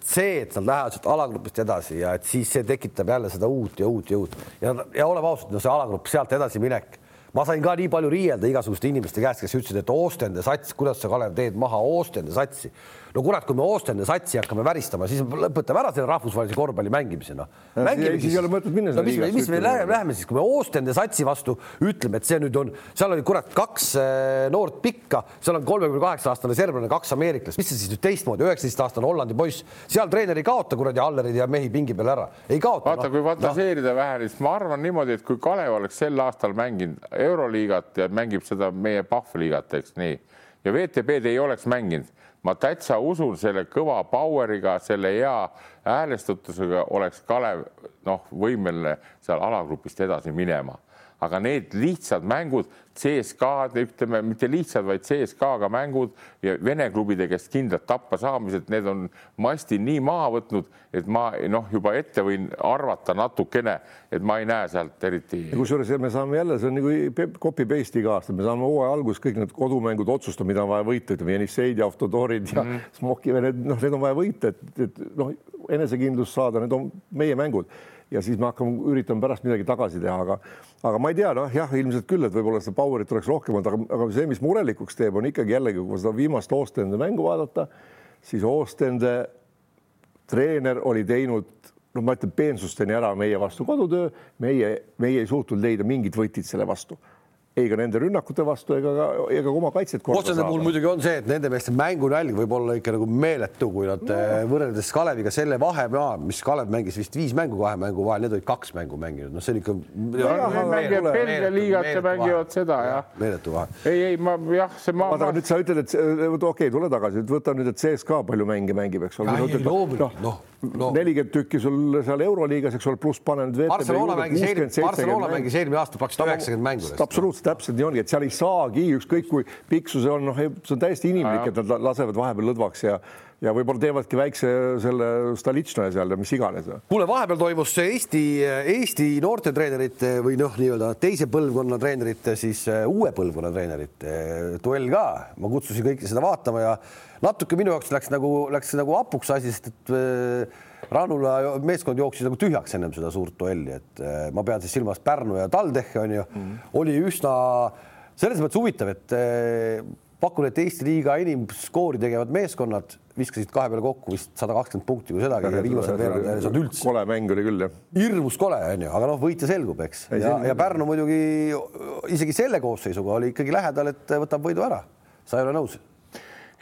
S1: see, et nad lähevad sealt alagrupist edasi ja et siis see tekitab jälle seda uut ja uut ja uut. Ja, ja oleme ausad, no see alagrupp sealt edasi minek. Ma sain ka nii palju riielda igasuguste inimeste käest, kes ütlesid, et Oostende sats, kuidas sa, Kalev, teed maha Oostende satsi no kurat, kui me Oostende satsi hakkame väristama, siis lõpetame ära selle rahvusvahelise korvpalli mängimise, noh.
S2: siis ei ole mõtet minna
S1: no, mis, mis me läheme, läheme siis, kui me Oostende satsi vastu ütleme, et see nüüd on, seal oli kurat kaks äh, noort pikka, seal on kolmekümne kaheksa aastane serblane, kaks ameeriklast, mis see siis nüüd teistmoodi, üheksateist aastane Hollandi poiss, seal treener ei kaota kuradi Allerid ja mehi pingi peal ära, ei kaota.
S3: vaata no,, kui fantaseerida no. vähe, siis ma arvan niimoodi, et kui Kalev oleks sel aastal mänginud Euroliigat ja mängib seda meie Pahvliigat, eks nii, ja VTB-d ei oleks mänginud ma täitsa usun selle kõva power'iga, selle hea häälestatusega oleks Kalev noh, võimeline seal alagrupist edasi minema. Aga need lihtsad mängud, CSKA-d, ütleme mitte lihtsad, vaid CSKA-ga mängud ja Vene klubide käest kindlalt tappa saamised, need on masti nii maha võtnud, et ma noh, juba ette võin arvata natukene, et ma ei näe sealt eriti.
S2: kusjuures me saame jälle, see on nagu copy paste iga aasta, me saame hooaja alguses kõik need kodumängud otsustada, mida on vaja võita, ütleme Jenisseid ja Avtodorid ja mm -hmm. Smoki, need noh, need on vaja võita, et, et noh, enesekindlust saada, need on meie mängud ja siis me hakkame, üritame pärast midagi tagasi teha, aga, aga ma ei tea, noh, jah, ilmselt küll, et võib-olla seda power'it oleks rohkem olnud, aga, aga see, mis murelikuks teeb, on ikkagi jällegi, kui seda viimast Oostende mängu vaadata, siis Oostende treener oli teinud, noh, ma ütlen peensusteni ära meie vastu kodutöö, meie, meie ei suutnud leida mingit võtit selle vastu ei ka nende rünnakute vastu ega ka, ega ka oma kaitset
S1: saada. puhul muidugi on see, et nende meeste mängunälg võib olla ikka nagu meeletu, kui nad no. Eh, võrreldes Kaleviga selle vahemaa, mis Kalev mängis vist viis mängu kahe mängu vahel, need olid kaks mängu mänginud, noh, see on ikka.
S3: Belgia liigat mängivad seda jah.
S1: meeletu vahe.
S3: ei, ei ma jah, see ma.
S2: vaata, nüüd sa ütled, et okei okay,, tule tagasi, võta nüüd, et CSKA palju mänge mängib, eks ole. noh, nelikümmend tükki sul seal Euroliigas, eks ole, pluss pane nüüd.
S1: Barcelona mängis eelmine, Barcelona mängis eelmine aasta praktiliselt üheksakümmend mängu.
S2: absoluutselt täpselt nii ongi, et seal ei saagi ükskõik kui pikk su see on, noh, see on täiesti inimlik, et nad lasevad vahepeal lõdvaks ja ja võib-olla teevadki väikse selle Stalitšna seal ja mis iganes.
S1: kuule, vahepeal toimus Eesti, Eesti noortetreenerite või noh, nii-öelda teise põlvkonna treenerite, siis äh, uue põlvkonna treenerite duell ka. ma kutsusin kõiki seda vaatama ja natuke minu jaoks läks nagu, läks nagu hapuks asi, sest et äh, Rannula meeskond jooksis nagu tühjaks ennem seda suurt duelli, et äh, ma pean siis silmas Pärnu ja TalTechi on ju mm, -hmm. oli üsna selles mõttes huvitav, et pakun, et Eesti liiga enim skoori tegevad meeskonnad viskasid kahe peale kokku vist sada kakskümmend punkti, kui sedagi ja viimasel veerandil ei saanud üldse.
S2: kole mäng oli küll jah.
S1: hirmus kole onju, aga noh, võitja selgub, eks. ja, ja Pärnu muidugi isegi selle koosseisuga oli ikkagi lähedal, et võtab võidu ära. sa ei ole nõus?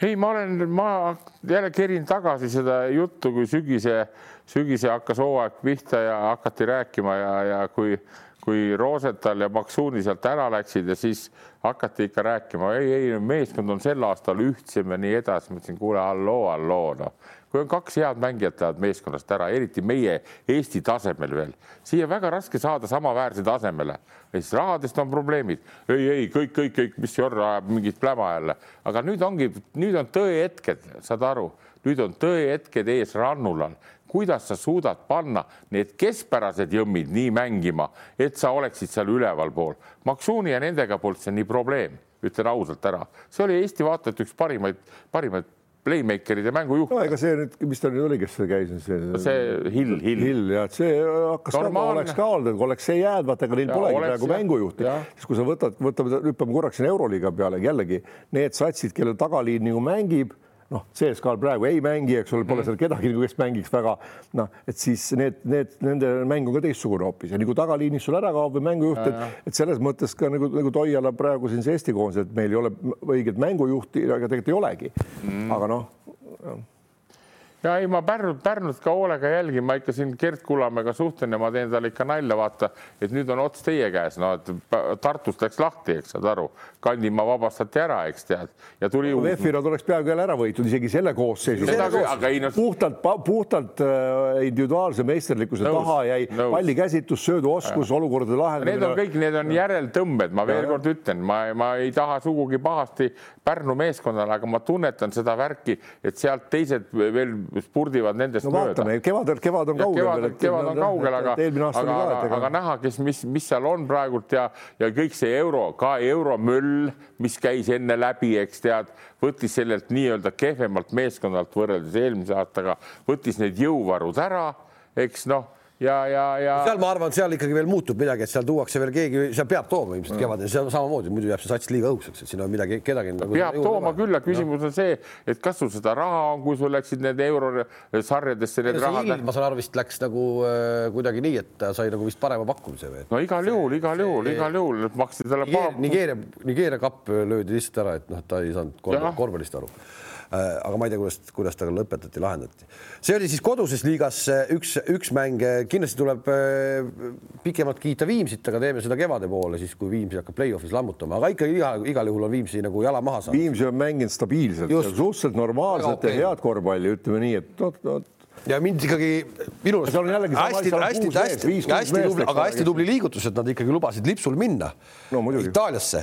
S3: Ei, ma olen, ma jälle kerin tagasi seda juttu, kui sügise, sügise hakkas hooaeg pihta ja hakati rääkima ja, ja kui kui Rosenthal ja Maksuuni sealt ära läksid ja siis hakati ikka rääkima, ei, ei meeskond on sel aastal ühtsem ja nii edasi. ma ütlesin, kuule, halloo, halloo, noh, kui on kaks head mängijat lähevad meeskonnast ära, eriti meie Eesti tasemel veel, siia väga raske saada samaväärse tasemele. Ja siis rahadest on probleemid. ei, ei kõik, kõik, kõik, mis Jorra ajab mingit pläma jälle, aga nüüd ongi, nüüd on tõehetked, saad aru, nüüd on tõehetked ees Rannulal kuidas sa suudad panna need keskpärased jõmmid nii mängima, et sa oleksid seal ülevalpool. Maksuuni ja nendega polnud see nii probleem, ütlen ausalt ära, see oli Eesti vaatajate üks parimaid, parimaid playmaker'ide mängujuht
S2: no,. ega see nüüd, mis ta nüüd oli, kes käis?
S3: see, see Hill, Hill.
S2: Hill ja et see hakkas ka, oleks ka olnud, oleks see jäänud, vaata, ega neil ja, polegi praegu mängujuhti, siis kui sa võtad, võtame, hüppame korraks siin Euroliiga peale jällegi need satsid, kellel tagaliin nagu mängib noh, CSKA-l praegu ei mängi, eks ole, pole mm. seal kedagi kes mängiks väga noh, et siis need, need, nende mäng on ka teistsugune hoopis ja nagu tagaliinis sul ära kaob või mängujuht, et, et selles mõttes ka nagu, nagu Toiala praegu siin see Eesti koondis, et meil ei ole õiget mängujuhti, aga tegelikult ei olegi. Mm.. aga noh
S3: ja ei, ma Pärnut, Pärnut ka hoolega jälgin, ma ikka siin Gerd Kullamäega suhtlen ja ma teen talle ikka nalja, vaata, et nüüd on ots teie käes, no et Tartust läks lahti, eks saad aru, Kandimaa vabastati ära, eks tead, ja tuli
S2: no,. VEF-il nad oleks peaaegu jälle ära võitnud, isegi selle koosseisu. No... puhtalt, puhtalt äh, individuaalse meisterlikkuse nõus, taha jäi nõus. pallikäsitlus, sööduoskus, olukordade lahendamine.
S3: Need on kõik, need on järeltõmbed, ma veel ja, kord ütlen, ma, ma ei taha sugugi pahasti Pärnu meeskonnale, aga ma tunnetan seda värki, et sealt teised veel spurdivad nendest
S2: no
S3: mööda.
S2: vaatame, kevadel, kevad on kaugel
S3: kevad, kevad on kaugel, aga, aga, aga, aga näha, kes, mis, mis seal on praegult ja, ja kõik see euro, ka euromöll, mis käis enne läbi, eks tead, võttis sellelt nii-öelda kehvemalt meeskonnalt võrreldes eelmise aastaga, võttis need jõuvarud ära, eks noh, ja, ja, ja
S1: seal ma arvan, seal ikkagi veel muutub midagi, et seal tuuakse veel keegi, seal peab tooma ilmselt kevadel, seal samamoodi, muidu jääb see sats liiga õhuseks, et siin on midagi, kedagi nagu
S3: peab tooma küll ja küsimus on see, et kas sul seda raha on, kui sul läksid need eurosarjadesse need rahad.
S1: ma saan aru, vist läks nagu äh, kuidagi nii, et ta sai nagu vist parema pakkumise või?
S3: no igal juhul, igal juhul, igal juhul maksti talle
S1: Nigeeria, Nigeeria, kapp löödi lihtsalt ära, et noh, ta ei saanud korv, korvpallist aru. Aga ma ei tea, kuidas, kuidas temaga lõpetati, lahendati. see oli siis koduses liigas äh, üks, üks mäng, kindlasti tuleb äh, pikemalt kiita Viimsit, aga teeme seda kevade poole siis, kui Viimsi hakkab play-off'is lammutama, aga ikkagi iga, igal juhul on Viimsi nagu jala maha saanud.
S2: Viimsi on mänginud stabiilselt, suhteliselt
S1: okei.
S2: ja head korvpalli, ütleme nii, et noh, noh
S1: ja mind ikkagi minu arust hästi, hästi, hästi, hästi tubli, aga hästi tubli liigutus, et nad ikkagi lubasid lipsul minna
S2: No muidugi.
S1: Itaaliasse.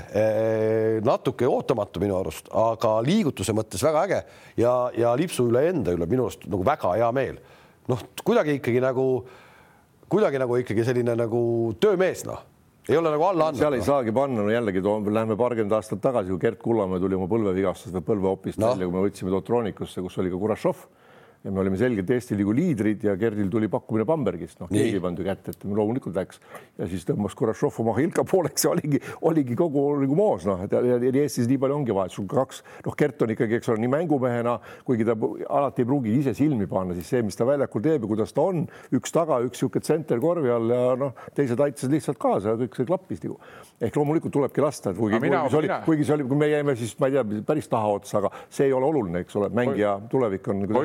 S1: natuke ootamatu minu arust, aga liigutuse mõttes väga äge ja, ja lipsu üle enda üle minu arust nagu väga hea meel. noh, kuidagi ikkagi nagu, kuidagi nagu ikkagi selline nagu töömees, noh, ei ole nagu alla
S2: seal ei
S1: andnud.
S2: saagi panna, no jällegi toon, lähme paarkümmend aastat tagasi, kui Gert Kullamäe tuli oma põlvevigastusest või põlveopist
S1: Noh.
S2: no. välja, kui me võtsime Dotroonikusse, kus oli ka Kurašov ja me olime selgelt Eesti liigu liidrid ja Gerdil tuli pakkumine Bambergist, noh, keegi ei pannud ju kätt ette, loomulikult läks. Ja siis tõmbas Kurašov oma Hilka pooleks ja oligi, oligi kogu nagu moos, noh, et ja, ja, Eestis nii palju ongi vahet, sul kaks, noh, Gert on ikkagi, eks ole, nii mängumehena, kuigi ta alati ei pruugi ise silmi panna, siis see, mis ta väljakul teeb ja kuidas ta on, üks taga, üks niisugune tsenter korvi all ja noh, teised aitasid lihtsalt kaasa ja kõik see klappis nagu. ehk loomulikult tulebki lasta, et kuigi, kuigi see oli kuigi see oli, kui me jäime siis ma ei tea, päris tahaotsa, aga see ei ole oluline, eks ole, mängija tulevik on nagu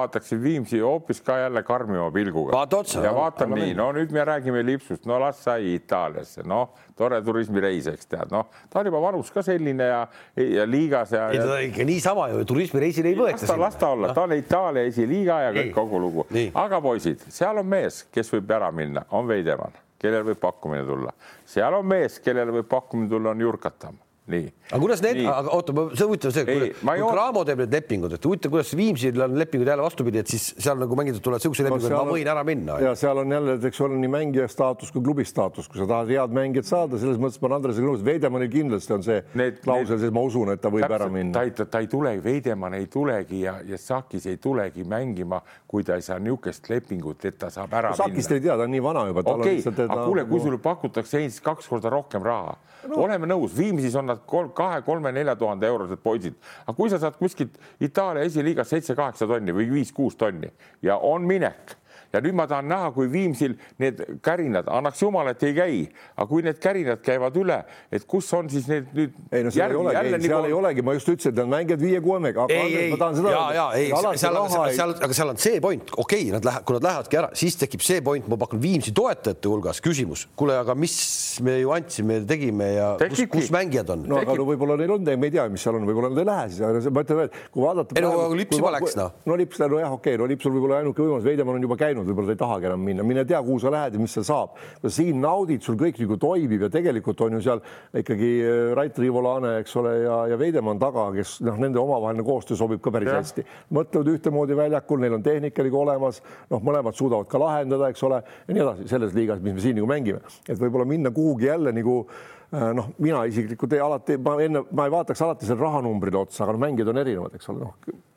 S3: vaataksin Viimsi hoopis ka jälle karmima pilguga.
S1: Vaata otsa.
S3: ja vaatan nii, no nüüd me räägime lipsust, no las sai Itaaliasse, noh, tore turismireis, eks tead, noh, ta on juba vanus ka selline ja, ja liigas ja,
S1: ei, teda ikka niisama ju turismireisil ei võeta
S3: las ta, las ta olla, ta on Itaalia esiliiga ja kõik kogu lugu aga poisid, seal on mees, kes võib ära minna, on Veidemann, kellel võib pakkumine tulla. seal on mees, kellele võib pakkumine tulla, on Jurkatam. nii.
S1: aga kuidas need, aga oota, see on huvitav see, kui, Cramo teeb need lepingud, et huvitav, kuidas Viimsil on lepingud jälle vastupidi, et siis seal nagu mängijad tulevad siukse lepingu, et ma võin ära minna.
S2: ja seal on jälle, eks ole, nii mängija staatus kui klubi staatus, kui sa tahad head mängijat saada, selles mõttes ma olen Andresega nõus, Veidemannil kindlasti on see
S3: Need-
S2: klausel, siis ma usun, et ta võib ära
S3: ta
S2: minna.
S3: ei, ta ei tule, Veidemann ei tulegi ja, ja Sakis ei tulegi mängima, kui ta ei saa niisugust lepingut, et ta saab ära
S2: Sakist
S3: minna.
S2: ei tea, ta on nii vana juba.
S3: okei aga kuule, kui sulle pakutakse kaks korda rohkem raha no., oleme nõus, Viimsis on nad kolm, kahe, kolme, nelja tuhande eurosed poisid, aga kui sa saad kuskilt Itaalia esiliigas seitse-kaheksa tonni või viis-kuus tonni ja on minek ja nüüd ma tahan näha, kui Viimsil need kärinad, annaks jumal, et ei käi, aga kui need kärinad käivad üle, et kus on siis need nüüd
S2: ei no seal ei olegi, seal ei olegi, ma just ütlesin, et nad mängivad viie-kuue mehega, aga
S1: ei, ei
S2: ma tahan, seda
S1: ja, ja ei, seal,
S2: raha
S1: seal, aga seal on see point, okei okay,, nad lähevad, kui nad lähevadki ära, siis tekib see point, ma pakun Viimsi toetajate hulgas küsimus, kuule, aga mis me ju andsime, tegime ja kus,
S3: Tekibki.
S1: kus mängijad on?
S2: No aga no võib-olla neil on, me ei tea, mis seal on, võib-olla nad ei lähe siis, aga ma ütlen veel, kui vaadata.
S1: Ei no Lips juba läks, noh.
S2: no Lips, nojah, okei okay,, no Lipsul võib-olla ainuke võimalus, Veidemann on juba käinud, võib-olla ta ei tahagi enam minna, mine tea, kuhu sa lähed ja mis seal saab. siin naudid, sul kõik nagu toimib ja tegelikult on ju seal ikkagi äh, Rait Riivolane, eks ole, ja, ja Veidemann taga, kes noh, nende omavaheline koostöö sobib ka päris
S3: Jah.
S2: hästi. mõtlevad ühtemoodi väljakul, neil on tehnika nagu olemas, noh, mõlemad suudavad ka lahendada, eks ole, ja nii edasi selles liigas, mis me siin nagu mängime, et võib-olla minna kuhugi jälle nagu äh, noh, mina isiklikult ei alati, ma enne, ma ei vaataks alati selle rahanumbrile otsa, aga no mängijad on erinevad, eks ole, noh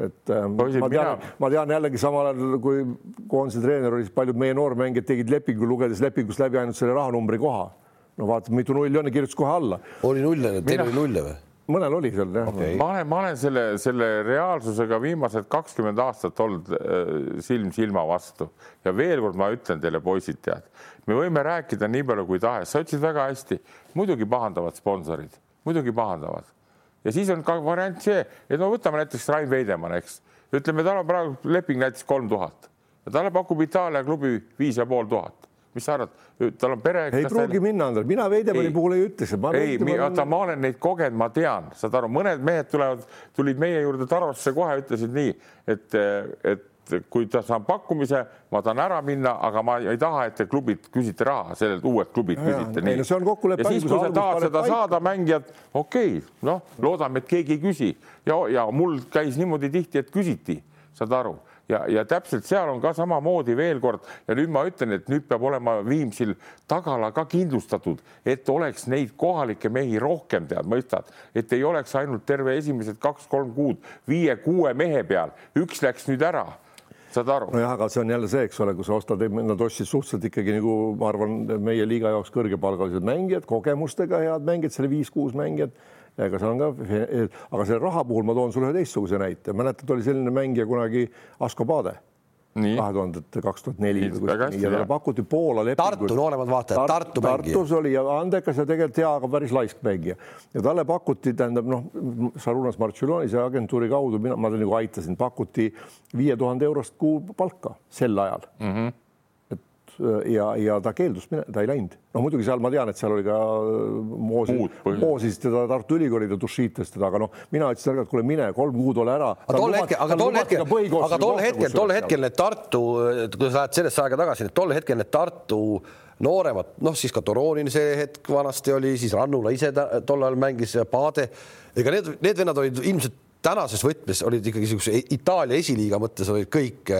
S2: et ähm,
S3: Poisid,
S2: ma tean ma tean jällegi samal ajal, kui koondise treener oli, siis paljud meie noormängijad tegid lepingu, lugedes lepingust läbi ainult selle rahanumbri koha. no vaata, mitu nulli on ja kirjutas kohe alla.
S1: oli nulle, teil oli nulle või?
S2: mõnel oli seal jah okay..
S3: ma olen, ma olen selle, selle reaalsusega viimased kakskümmend aastat olnud äh, silm silma vastu ja veel kord ma ütlen teile, poisid, tead, me võime rääkida nii palju kui tahes, sa ütlesid väga hästi, muidugi pahandavad sponsorid, muidugi pahandavad ja siis on ka variant see, et no võtame näiteks Rain Veidemann, eks. Ütleme, tal on praegu leping näiteks kolm tuhat. Ja talle pakub Itaalia klubi viis ja pool tuhat, mis sa arvad, tal on pere.
S2: ei pruugi minna, Andres, mina Veidemanni
S3: Ei.
S2: puhul ei ütleks,
S3: ei, oota, ma olen neid kogenud, ma tean, saad aru, mõned mehed tulevad, tulid meie juurde Tarvasse kohe, ütlesid nii, et, et kui ta saab pakkumise, ma tahan ära minna, aga ma ei taha, et te klubid küsite raha, sellelt uued klubid
S2: Ja,
S3: küsite
S2: Ei, no see on kokkulepe,
S3: ja siis,
S2: kui sa
S3: tahad seda
S2: paika.
S3: saada, mängijad, okei okay,, noh, loodame, et keegi ei küsi. Ja, ja mul käis niimoodi tihti, et küsiti saad aru. Ja, ja täpselt seal on ka samamoodi veel kord ja nüüd ma ütlen, et nüüd peab olema Viimsil tagala ka kindlustatud, et oleks neid kohalikke mehi rohkem, tead, mõistad, et ei oleks ainult terve esimesed kaks-kolm kuud viie-kuue mehe peal, üks läks nüüd ära saad aru?
S2: nojah, aga see on jälle see, eks ole, kui sa ostad, nad ostsid suhteliselt ikkagi nagu ma arvan, meie liiga jaoks kõrgepalgalised mängijad, kogemustega head mängijad, selle viis-kuus mängijat. Ega seal on ka, aga selle raha puhul ma toon sulle ühe teistsuguse näite, mäletad, oli selline mängija kunagi Asko Paade kahe tuhandet, kaks tuhat neli ja talle pakuti Poola lepingut.
S1: Tartu nooremad vaatajad Tar, Tartu
S2: mängija. Tartus oli ja andekas ja tegelikult hea, aga päris laisk mängija ja talle pakuti, tähendab noh, Sarunas Marcellonis ja agentuuri kaudu mina, ma nagu aitasin, pakuti viie tuhande eurost kuu palka sel ajal mm. -hmm ja, ja ta keeldus, ta ei läinud. no muidugi seal ma tean, et seal oli ka äh, moosi, moosis teda Tartu Ülikooli ta dušiitas teda, aga noh, mina ütlesin talle, et kuule, mine kolm kuud ole ära.
S1: aga tol hetkel, aga tol hetkel, aga tol hetkel, tol hetkel need Tartu, kui sa lähed sellesse aega tagasi, tol hetkel need Tartu nooremad, noh, siis ka Toronin see hetk vanasti oli, siis Rannula ise tol ajal mängis ja Paade. ega need, need vennad olid ilmselt tänases võtmes olid ikkagi niisuguse Itaalia esiliiga mõttes olid kõik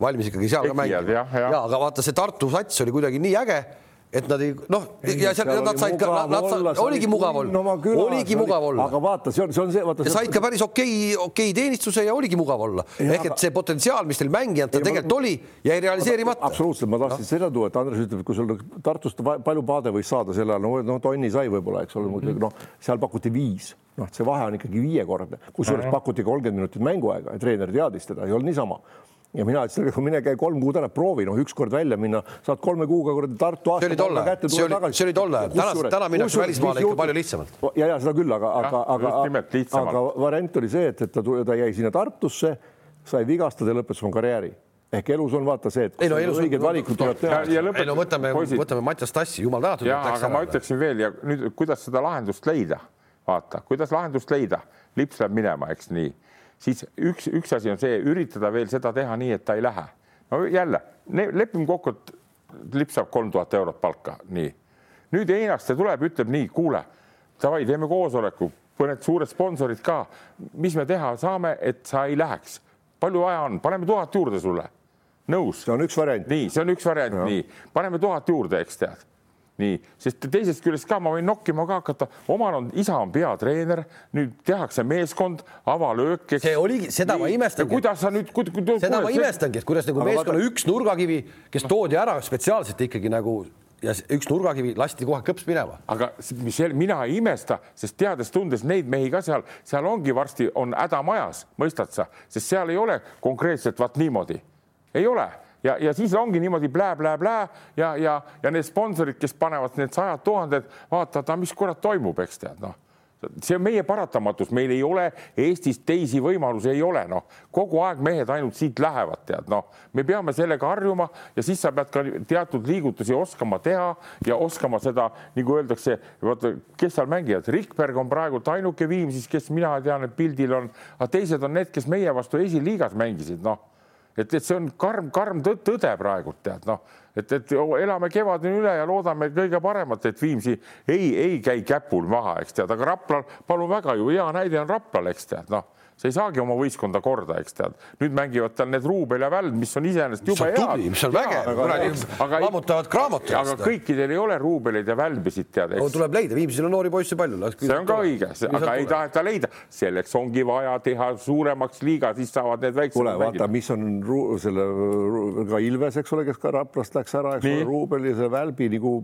S1: valmis ikkagi seal ka mängima. ja, ja aga vaata, see Tartu sats oli kuidagi nii äge et nad ei noh, ja seal nad said ka, nad said, oligi mugav olla oligi mugav olla.
S2: aga vaata, see on, see on see, vaata.
S1: said ka päris okei okay,, okei okay teenistuse ja oligi mugav olla. ehk et see potentsiaal, mis teil mängijatel tegelikult ma, oli, jäi realiseerimata.
S2: absoluutselt, ma tahtsin no. seda tuua, et Andres ütleb, et kui sul Tartust palju paade võis saada sel ajal, no, no tonni sai võib-olla, eks ole mm -hmm., noh, seal pakuti viis noh, see vahe on ikkagi viiekordne, kusjuures pakuti kolmkümmend minutit mänguaega ja treener teadis teda, ei olnud niisama ja mina ütlesin, et mine käi kolm kuud ära, proovi noh, ükskord välja minna, saad kolme kuuga kuradi Tartu
S1: aasta. see oli tol ajal, see oli, see oli tol ajal, täna, täna minnakse välismaale ikka palju lihtsamalt.
S2: ja, ja seda küll, aga, aga, aga, aga variant oli see, et, et ta, ta jäi sinna Tartusse, sai vigastada ja lõpetas oma karjääri. Ehk elus on vaata see, et
S1: ei, no, elus
S2: õiged valikud tuleb teha.
S1: ei no võtame, võtame Mattias Tassi, jumal tänatud.
S3: ja, aga ma ütleksin veel ja nüüd, kuidas seda lahendust leida, vaata, kuidas lahendust leida, lips läheb minema, eks nii siis üks, üks asi on see, üritada veel seda teha nii, et ta ei lähe. no jälle lepime kokku, et lipp saab kolm tuhat eurot palka, nii. nüüd Einaste tuleb, ütleb nii, kuule, davai, teeme koosoleku, mõned suured sponsorid ka. mis me teha saame, et sa ei läheks? palju vaja on, paneme tuhat juurde sulle. nõus?
S2: see on üks variant.
S3: nii, see on üks variant, nii, paneme tuhat juurde, eks tead nii, sest teisest küljest ka ma võin nokkima ka hakata, omal on, isa on peatreener, nüüd tehakse meeskond, avalöök.
S1: see oligi, seda nii, ma imestangi.
S3: kuidas sa nüüd.
S1: seda ma imestangi, et kuidas nagu meeskonna vaata... üks nurgakivi, kes toodi ära spetsiaalselt ikkagi nagu ja üks nurgakivi lasti kohe kõps minema.
S3: aga mis mina ei imesta, sest teades-tundes neid mehi ka seal, seal ongi varsti on häda majas, mõistad sa, sest seal ei ole konkreetselt vaat niimoodi, ei ole ja, ja siis ongi niimoodi plää-plää-plää ja, ja, ja need sponsorid, kes panevad need sajad tuhanded, vaatavad, mis kurat toimub, eks tead, noh. See on meie paratamatus, meil ei ole Eestis teisi võimalusi, ei ole, noh, kogu aeg mehed ainult siit lähevad, tead, noh, me peame sellega harjuma ja siis sa pead ka teatud liigutusi oskama teha ja oskama seda, nagu öeldakse, vaata, kes seal mängivad, Rikberg on praegult ainuke Viimsis, kes mina tean, et pildil on, aga teised on need, kes meie vastu esiliigas mängisid, noh et, et see on karm, karm tõde praegult tead noh, et, et elame kevadeni üle ja loodame kõige paremat, et Viimsi ei, ei käi käpul maha, eks tead, aga Raplal, palun väga ju hea näide on Raplal, eks tead, noh sa ei saagi oma võistkonda korda, eks tead. nüüd mängivad tal need Ruubel ja Väld, mis on iseenesest jube head.
S1: mis on vägev, kuradi lammutavad kraamatu.
S3: aga kõikidel ei ole Ruubeleid ja Välbisid tead.
S1: No, tuleb leida, Viimsil on noori poisse palju.
S3: see on ka õige, aga ei taheta leida, selleks ongi vaja teha suuremaks liiga, siis saavad need väiksemad.
S2: kuule, vaata, mis on selle ka Ilves, eks ole, kes ka Raplast läks ära, eks ole, Ruubel ja see Välbi nagu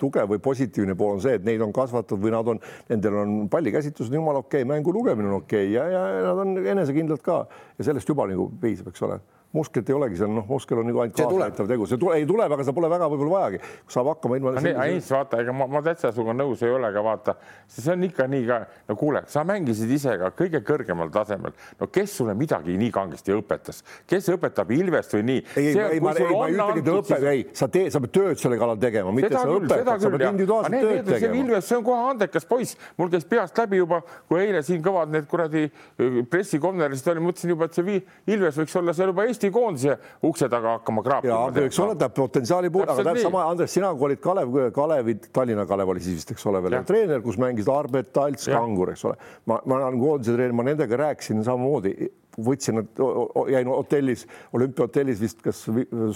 S2: tugev või positiivne pool on see, et neid on kasvatatud või nad on, nendel on pallikäsitlus on jumala okei okay,, mängu lugemine on okei okay ja, ja nad on enesekindlad ka. Ja sellest juba nagu piisab, eks ole musklit ei olegi seal, noh, muskel on nagu ainult kaasaaitav tegu, see tule, ei tuleb, aga seda pole väga võib-olla vajagi, saab hakkama ilma.
S3: ei, vaata, ega ma, ma täitsa sinuga nõus ei ole, aga vaata, see on ikka nii ka, no kuule, sa mängisid ise ka kõige kõrgemal tasemel, no kes sulle midagi nii kangesti õpetas, kes õpetab Ilvest või nii?
S2: ei, ei, ei, ma ei, ma ei ütlegi, et õpe, ei, sa teed, sa pead tööd selle kallal tegema, mitte sa õpetad, sa pead individuaalselt tööd tegema.
S3: Ilves, see on kohe andekas poiss, mul käis peast läbi juba, kui eile siin kõvad need kuradi äh, pressikonverentsid oli, mõtlesin juba, et see Ilves võiks olla seal juba Eesti koondise ukse taga hakkama kraapima.
S2: eks ole, ta potentsiaali puhul, aga täpselt sama, Andres, sina kui olid Kalev, Kalevi, Tallinna Kalev oli siis vist, eks ole, veel treener, kus mängisid Arbet, Talts, Kangur, eks ole. ma, ma olen koondise treener, ma nendega rääkisin samamoodi võtsin nad, jäin hotellis, olümpiahotellis vist kas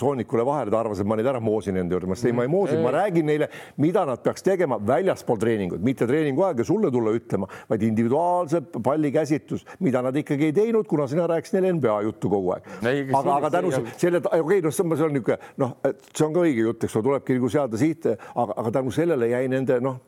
S2: soonikule vahele, ta arvas, et ma neid ära moosin enda juurde, ma ütlesin ei, ma ei moosi, ma räägin neile, mida nad peaks tegema väljaspool treeningut, mitte treeningu aega sulle tulla ütlema, vaid individuaalse pallikäsitlus, mida nad ikkagi ei teinud, kuna sina rääkisid neile NBA juttu kogu aeg. aga, aga tänu selle, okei okay,, noh, see on niisugune noh, see on ka õige jutt, eks ole, tulebki nagu seada sihte, aga, aga tänu sellele jäi nende noh,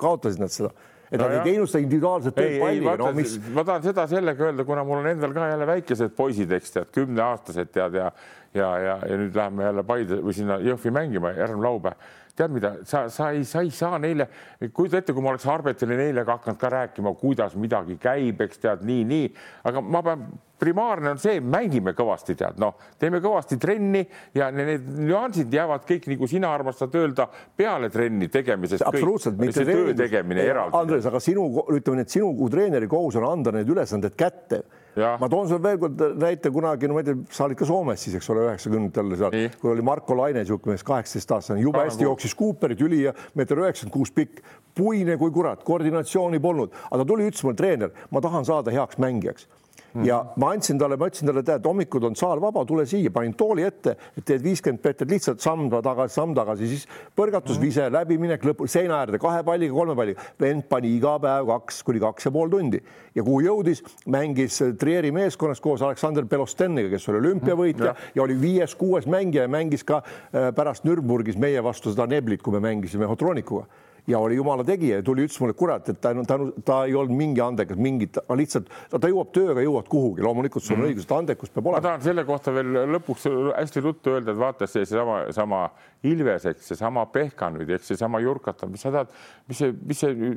S2: kaotasid nad seda et no nad jah. ei teinud seda individuaalset tööd palliga, no mis.
S3: ma tahan seda sellega öelda, kuna mul on endal ka jälle väikesed poisid, eks tead, kümneaastased tead ja ja, ja, ja nüüd läheme jälle Paide või sinna Jõhvi mängima järgmine laupäev tead mida, sa, sa ei, sa ei saa neile, kujuta ette, kui ma oleks Arbetile neile hakanud ka rääkima, kuidas midagi käib, eks tead nii, nii, aga ma pean primaarne on see, mängime kõvasti, tead, noh, teeme kõvasti trenni ja need nüansid jäävad kõik, nagu sina armastad öelda, peale trenni tegemisest.
S2: absoluutselt,
S3: mitte töö tegemine eraldi.
S2: Andres, aga sinu, ütleme nii, et sinu kui treeneri kohus on anda need ülesanded kätte ma toon sulle veel kord näite kunagi, no ma ei tea, sa olid ka Soomes siis, eks ole, üheksakümnendatel seal, kui oli Marko Laine, niisugune mees, kaheksateistaastane, jube hästi jooksis Cooperit, ülija, meeter üheksakümmend kuus pikk, puine kui kurat, koordinatsiooni polnud, aga ta tuli, ütles mulle treener, ma tahan saada heaks mängijaks Mm ja ma andsin talle, ma ütlesin talle, tead, hommikud on saal vaba, tule siia, panin tooli ette, et teed viiskümmend meetrit lihtsalt samm tagasi, samm tagasi, siis põrgatus mm, vise, läbiminek, lõpu, seina äärde kahe palliga, kolme palliga. vend pani iga päev kaks kuni kaks ja pool tundi ja kuhu jõudis, mängis Trieri meeskonnas koos Aleksander Belosteniga, kes oli olümpiavõitja mm -hmm. ja oli viies-kuues mängija ja mängis ka äh, pärast Nürnbergis meie vastu seda Neblit, kui me mängisime Hotronikuga ja oli jumala tegija ja tuli, ütles mulle, kurat, et ta, ta, ta ei olnud mingi andekas, mingit, lihtsalt ta, ta jõuab tööga, jõuad kuhugi, loomulikult sul on mm -hmm. õigus, et andekust peab olema.
S3: ma tahan selle kohta veel lõpuks hästi ruttu öelda, et vaata see seesama, sama Ilves, eks seesama Pehkan või eks seesama Jurkata, mis sa tead, mis see, mis see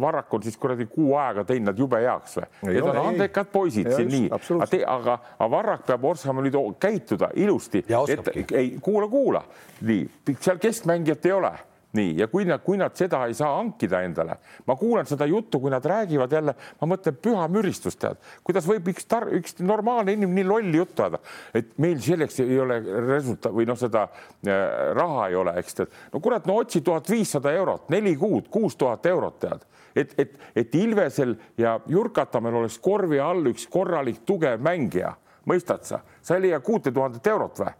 S3: Varrak on siis kuradi kuu aega teinud nad jube heaks või? Need on andekad poisid siin nii, aga, aga, aga Varrak peab oskama nüüd käituda ilusti, et ei kuula, kuula, nii seal keskmängijat ei ole nii, ja kui nad, kui nad seda ei saa hankida endale, ma kuulan seda juttu, kui nad räägivad jälle, ma mõtlen püha müristust, tead, kuidas võib üks tar-, üks normaalne inimene nii lolli juttu ajada, et meil selleks ei ole resultaat või noh, seda äh, raha ei ole, eks tead. no kurat, no otsi tuhat viissada eurot, neli kuud, kuus tuhat eurot, tead. Et, et, et Ilvesel ja Jurkatamäel oleks korvi all üks korralik tugev mängija, mõistad sa, sa ei leia kuute tuhandet eurot või?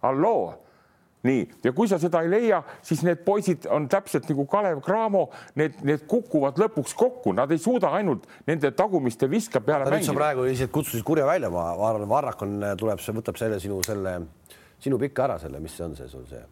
S3: halloo nii, ja kui sa seda ei leia, siis need poisid on täpselt nagu Kalev Cramo, need, need kukuvad lõpuks kokku, nad ei suuda ainult nende tagumiste viska peale
S1: mängida. sa praegu lihtsalt kutsusid kurja välja, ma arvan, Varrak on, tuleb, võtab selle sinu selle, sinu pika ära selle, mis see on see sul see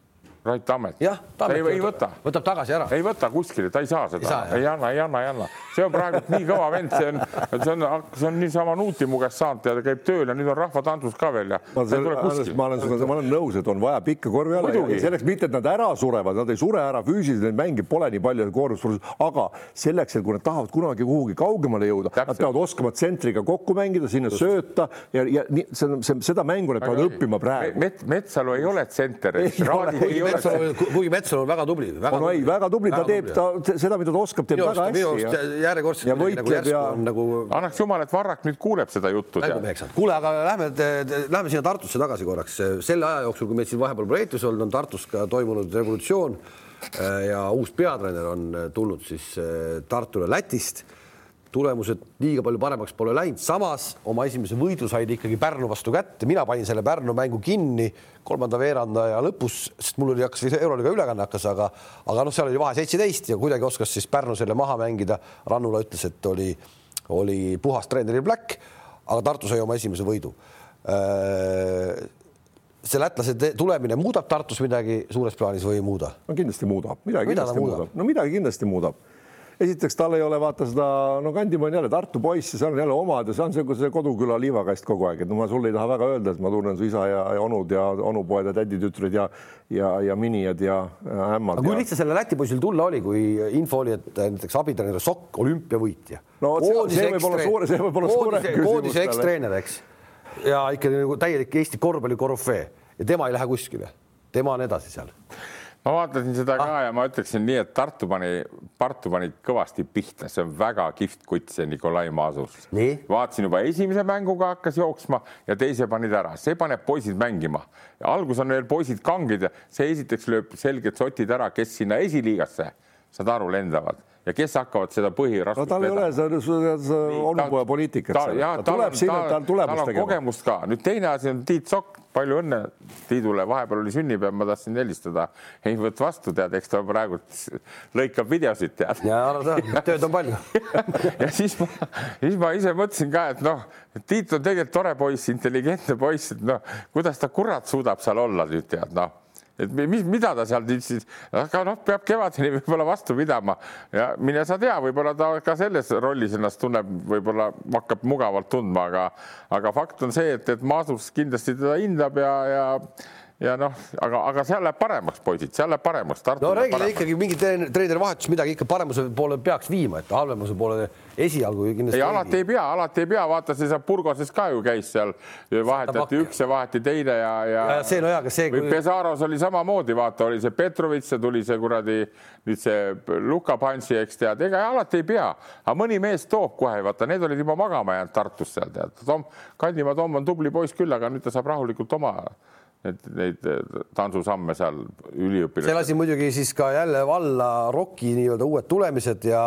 S3: Rait Tammet.
S1: jah,
S3: ei, ei võta.
S1: võtab tagasi ära.
S3: ei võta kuskile, ta ei saa seda, ei anna, ei anna, ei anna. see on praegu nii kõva vend, see on, see on, see on niisama Nuuti mu käest saanud ja ta käib tööl ja nüüd on rahvatantsus ka veel ja.
S2: ma, olen sinuga, ma olen nõus, et on vaja pikka korvi alla selleks mitte, et nad ära surevad, nad ei sure ära füüsiliselt, neid mänge pole nii palju koormus, aga selleks, et kui nad tahavad kunagi kuhugi kaugemale jõuda, nad peavad oskama tsentriga kokku mängida, sinna Just. sööta ja, ja nii, see, see, seda mängu nad peavad õppima praegu
S3: Met,. Metsalu ei ole tsenter,
S1: Metsalu, kuigi Metsalu on väga tubli.
S2: on ei, väga tubli, ta teeb ta seda, mida ta oskab, teeb väga hästi.
S1: järjekordselt.
S2: ja võitleb ja
S1: nagu.
S3: annaks jumal, et Varrak nüüd kuuleb seda juttu.
S1: kuule, aga lähme, lähme sinna Tartusse tagasi korraks. selle aja jooksul, kui meil siin vahepeal projektis olnud, on Tartus ka toimunud revolutsioon ja uus peatreener on tulnud siis Tartule Lätist tulemused liiga palju paremaks pole läinud, samas oma esimese võidu said ikkagi Pärnu vastu kätte, mina panin selle Pärnu mängu kinni kolmanda veerandaja lõpus, sest mul oli, hakkas euroliiga ülekanne hakkas, aga, aga noh, seal oli vahe seitseteist ja kuidagi oskas siis Pärnu selle maha mängida. Rannula ütles, et oli, oli puhas treeneri Black, aga Tartu sai oma esimese võidu. Äh, see lätlase tulemine muudab Tartus midagi suures plaanis või ei muuda?
S2: no kindlasti muudab, midagi Mida kindlasti muudab, no midagi kindlasti muudab esiteks tal ei ole vaata seda, no Kandimaa on jälle Tartu poiss ja seal on jälle omad ja see on see, see koduküla liivakast kogu aeg, et no ma sulle ei taha väga öelda, et ma tunnen su isa ja, ja onud ja onupoed ja täditütred ja ja, ja minijad ja ämmad.
S1: kui ja... lihtsalt selle Läti poisil tulla oli, kui info oli, et näiteks abitreener Sokk, olümpiavõitja.
S2: no see võib olla suur, see võib olla suurem küsimus.
S1: koondise ekstreener, eks. ja ikkagi nagu täielik Eesti korvpalli korüfee ja tema ei lähe kuskile, tema on edasi seal
S3: ma vaatasin seda ka ah. ja ma ütleksin nii, et Tartu pani, Tartu pani kõvasti pihta, see on väga kihvt kutt, see Nikolai Maasus. vaatasin juba esimese mänguga hakkas jooksma ja teise panid ära, see paneb poisid mängima. algus on veel poisid kangid ja see esiteks lööb selgelt sotid ära, kes sinna esiliigasse saad aru, lendavad ja kes hakkavad seda põhiraskust
S2: no tal ei ole seda, seda onupoja poliitikat.
S3: ta, jah, tal on, tal, tal on kogemust ka. nüüd teine asi on Tiit Sokk, palju õnne Tiidule, vahepeal oli sünnipäev, ma tahtsin helistada, ei võtnud vastu, tead, eks ta praegu lõikab videosid, tead.
S1: ja arusaadav, tööd on palju.
S3: Ja siis ma, siis ma ise mõtlesin ka, et noh, Tiit on tegelikult tore poiss, intelligentne poiss, et noh, kuidas ta kurat suudab seal olla nüüd tead, noh et mis, mida ta seal siis, aga noh, peab kevadeni võib-olla vastu pidama. Ja mine sa tea, võib-olla ta ka selles rollis ennast tunneb, võib-olla hakkab mugavalt tundma, aga, aga fakt on see, et, et Maastus kindlasti teda hindab ja, ja ja noh, aga, aga seal läheb paremaks, poisid, seal läheb paremaks.
S1: no reeglina ikkagi mingi treeneri vahetus midagi ikka paremuse poole peaks viima, et halvemuse poole esialgu kindlasti.
S3: ei, alati ei pea, alati ei pea, vaata, see seal Burgoses ka ju käis seal, vahetati üks ja vaheti teine ja, ja.
S1: ja see no jaa, aga see
S3: kui.... Pesaros oli samamoodi, vaata, oli see Petrovitš ja tuli see kuradi nüüd see Luka Pansi, eks tead, ega alati ei pea, aga mõni mees toob kohe, vaata, need olid juba magama jäänud Tartus seal tead. Tom, Kandimaa Tom on tubli poiss küll, aga nüüd ta saab rahulikult oma et neid tantsusamme seal üliõpilased.
S1: see lasi muidugi siis ka jälle valla ROK-i nii-öelda uued tulemised ja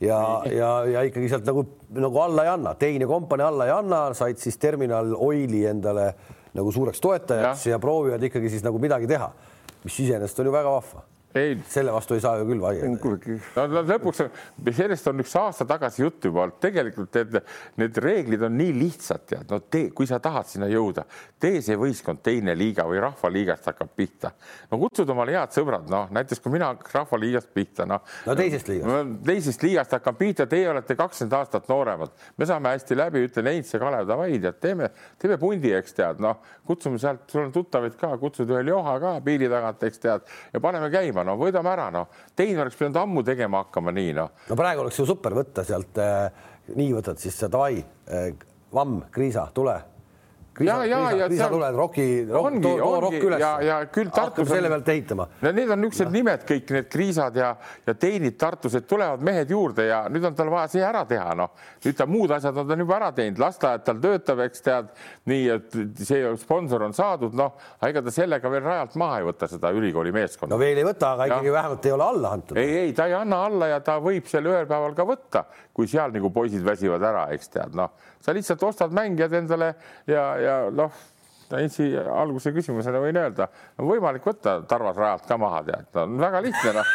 S1: ja, ja, ja ikkagi sealt nagu, nagu alla ei anna, teine kompanii alla ei anna, said siis terminal Oili endale nagu suureks toetajaks ja. ja proovivad ikkagi siis nagu midagi teha, mis iseenesest on ju väga vahva ei, selle vastu ei saa ju küll vaielda.
S3: no lõpuks, sellest on üks aasta tagasi jutt juba olnud, tegelikult need, need reeglid on nii lihtsad, tead, no tee, kui sa tahad sinna jõuda, tee see võistkond teine liiga või rahvaliigast hakkab pihta. no kutsud omale head sõbrad, noh näiteks kui mina hakkaks rahvaliigast pihta, noh.
S1: no teisest liigast.
S3: teisest liigast hakkan pihta, teie olete kakskümmend aastat nooremad, me saame hästi läbi, ütlen Heinz ja Kalev, davai, tead, teeme, teeme pundi, eks tead, noh, kutsume sealt, sul on tuttavaid ka, kutsud ühe Ljoha ka piiri tagant, eks tead, ja paneme käima tegema, no võidame ära, noh. teine oleks pidanud ammu tegema hakkama nii, noh.
S1: no praegu oleks ju super võtta sealt äh,, nii võtad siis davai äh,, Vamm, Kriisa, tule
S3: ja, ja, ja
S1: Liisa tuleb Rocki,
S3: ongi, too, too ongi üles. ja, ja küll Tartus
S1: on, selle pealt ehitama.
S3: no need on niisugused nimed kõik need kriisad ja, ja teenid Tartus, et tulevad mehed juurde ja nüüd on tal vaja see ära teha, noh. nüüd ta muud asjad on ta juba ära teinud, lasteaed tal töötab, eks tead, nii et see sponsor on saadud, noh, ega ta sellega veel rajalt maha ei võta seda ülikooli meeskonda.
S1: no veel ei võta, aga ikkagi ja. vähemalt ei ole alla antud.
S3: ei, ei, ta ei anna alla ja ta võib seal ühel päeval ka võtta, kui seal nagu poisid väsivad ära, eks tead, noh, sa lihtsalt ostad mängijad endale ja, ja noh, Heinzi alguse küsimusele võin öelda, on võimalik võtta Tarvas rajalt ka maha, tead, on väga lihtne noh.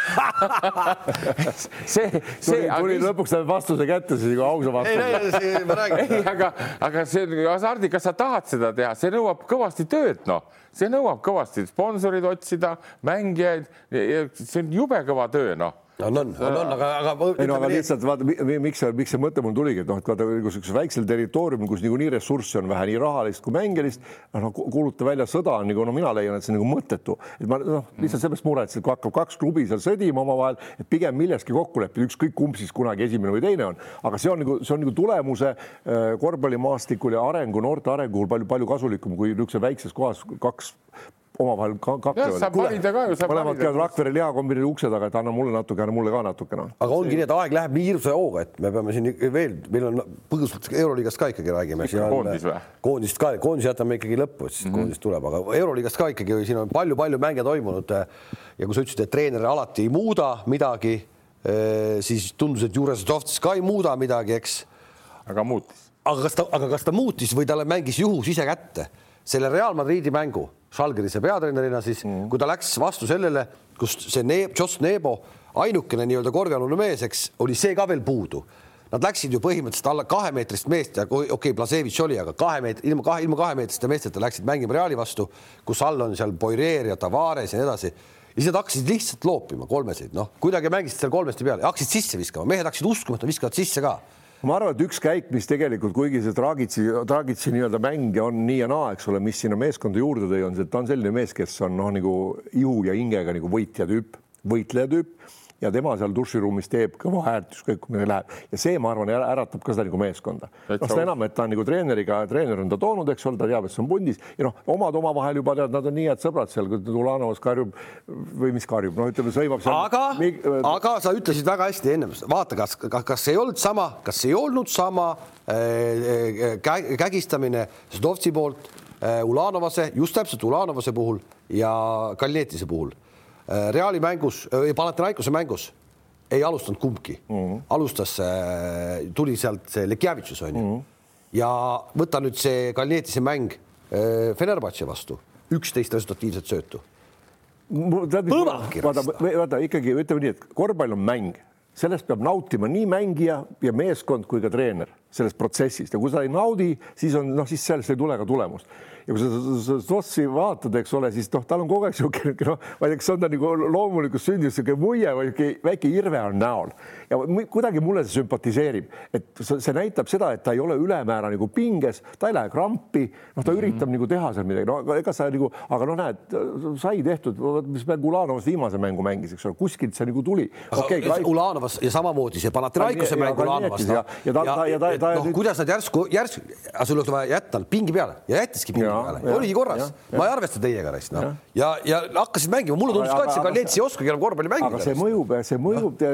S2: See, see. tuli lõpuks saad vastuse kätte, siis nagu ausa vastuse.
S3: ei, aga, aga see hasardi, kas sa tahad seda teha, see nõuab kõvasti tööd, noh, see nõuab kõvasti sponsorid otsida, mängijaid, see on jube kõva töö, noh
S1: on, on, on, on, aga, aga.
S2: ei no aga lihtsalt vaata, miks see, miks see mõte mul tuligi, et noh, et vaata niisuguses väiksel territooriumil, kus niikuinii ressurssi on vähe, nii rahalist kui mängelist, noh, kuuluta välja sõda on nagu no mina leian, et see on nagu mõttetu, et ma noh, lihtsalt sellest muretsen, kui hakkab kaks klubi seal sõdima omavahel, et pigem milleski kokku leppida, ükskõik kumb siis kunagi esimene või teine on, aga see on nagu, see on nagu tulemuse äh, korvpallimaastikul ja arengu, noorte arengu palju-palju kasulikum kui niisuguses väikses kohas kaks omavahel ka kaklevad.
S3: saab valida ka ju.
S2: mõlemad käivad Rakvere lihakombini ukse taga, et anna mulle natuke, anna mulle ka natukene no..
S1: aga ongi nii, et aeg läheb nii hirmsa hooga, et me peame siin veel, meil on põgusalt Euroliigast ka ikkagi räägime.
S3: koondis või?
S1: koondist ka, koondise jätame ikkagi lõppu, siis mm -hmm. koondis tuleb, aga Euroliigast ka ikkagi siin on palju-palju mänge toimunud. ja kui sa ütlesid, et treener alati ei muuda midagi, eh, siis tundus, et Juresovtsis ka ei muuda midagi, eks.
S3: aga muutis.
S1: aga kas ta, aga kas ta muutis või talle mängis juhus ise kätte selle Real Madridi mängu Žalgirise peatreenerina, siis mm. kui ta läks vastu sellele, kus see Neeb, Joss Nebo, ainukene nii-öelda korvialune mees, eks, oli see ka veel puudu. Nad läksid ju põhimõtteliselt alla kahemeetrist meest ja okei okay,, Blasevitš oli, aga kahe meetri, ilma kahe, ilma kahemeetriste meesteta läksid mängima Reali vastu, kus all on seal Poirier ja Tavares ja nii edasi. ja siis nad hakkasid lihtsalt loopima kolmeseid, noh, kuidagi mängisid seal kolmesti peale, hakkasid sisse viskama, mehed hakkasid uskuma, et nad viskavad sisse ka
S2: ma arvan, et üks käik, mis tegelikult, kuigi see Dragici, Dragici nii-öelda mäng on nii ja naa, eks ole, mis sinna meeskonda juurde tõi, on see, et ta on selline mees, kes on noh, nagu ihu ja hingega nagu võitja tüüp, võitleja tüüp ja tema seal duširuumis teeb kõva häält, ükskõik kuhu läheb ja see, ma arvan, äratab ka seda nagu meeskonda. noh, seda enam, et ta on nagu treeneriga, treener on ta toonud, eks ole, ta teab, et see on pundis ja noh, omad omavahel juba tead, nad on nii head sõbrad seal, kui Ulanovas karjub või mis karjub, no ütleme, sõimab seal.
S1: aga Mig..., aga sa ütlesid väga hästi ennem, vaata, kas, kas, kas ei olnud sama, kas ei olnud sama äh, äh kägistamine Zdovtsi poolt äh, Ulanovase, just täpselt Ulanovase puhul ja Kaljetise puhul Äh, Reali mängus, äh, Panathinaikose mängus ei alustanud kumbki mm. -hmm. alustas, tuli sealt see Lekjavitšus onju mm. -hmm. ja võta nüüd see Kalnietise mäng Fenerbahce vastu, üksteist resultatiivset söötu.
S2: vaata, vaata ikkagi ütleme nii, et korvpall on mäng, sellest peab nautima nii mängija ja meeskond kui ka treener sellest protsessist ja kui sa ei naudi, siis on noh, siis sellest ei tule ka tulemust ja kui sa Stossi vaatad, eks ole, siis noh, tal on kogu aeg niisugune noh, ma ei tea, kas on ta nagu loomulikust sündist niisugune muie või väike irve on näol ja kuidagi mulle see sümpatiseerib, et see näitab seda, et ta ei ole ülemäära nagu pinges, ta ei lähe krampi, noh, ta mm -hmm. üritab nagu teha seal midagi, no ega sa nagu, aga noh, näed, sai tehtud, mis meil Ulanovas viimase mängu mängis, eks ole, kuskilt see nagu tuli.
S1: Okay, Klaip... Ulanovas ja samamoodi see Panathinaikose mäng Ulanovas.
S2: ja, ja ta, ta, ja ta, ta,
S1: noh, kuidas nad järsku, järsku, sul oleks vaja jätta pingi peale ja jättiski pingi peale, oligi korras, ma ei arvesta teiega raisk noh. Ja, ja hakkasid mängima, mulle tundus ka, et see Kalets ei oskagi enam korvpalli mängida.
S2: aga see mõjub, see mõjub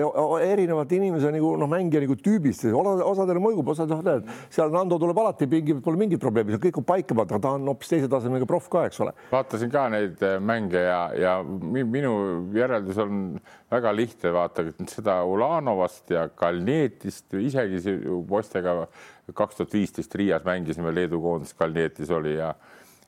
S2: erinevate inimese nagu noh, mängija nagu tüübist, osadele mõjub, osad noh, näed, seal Nando tuleb alati pingi, pole mingit probleemi, kõik on paika pandud, aga ta on hoopis teise tasemega proff ka, eks ole.
S3: vaatasin ka neid äh, mänge ja, ja minu järeldus on väga lihtne, vaata seda Ulanovast ja Kalnietist, isegi poistega kaks tuhat viisteist Riias mängisime, Leedu koondis Kalnietis oli ja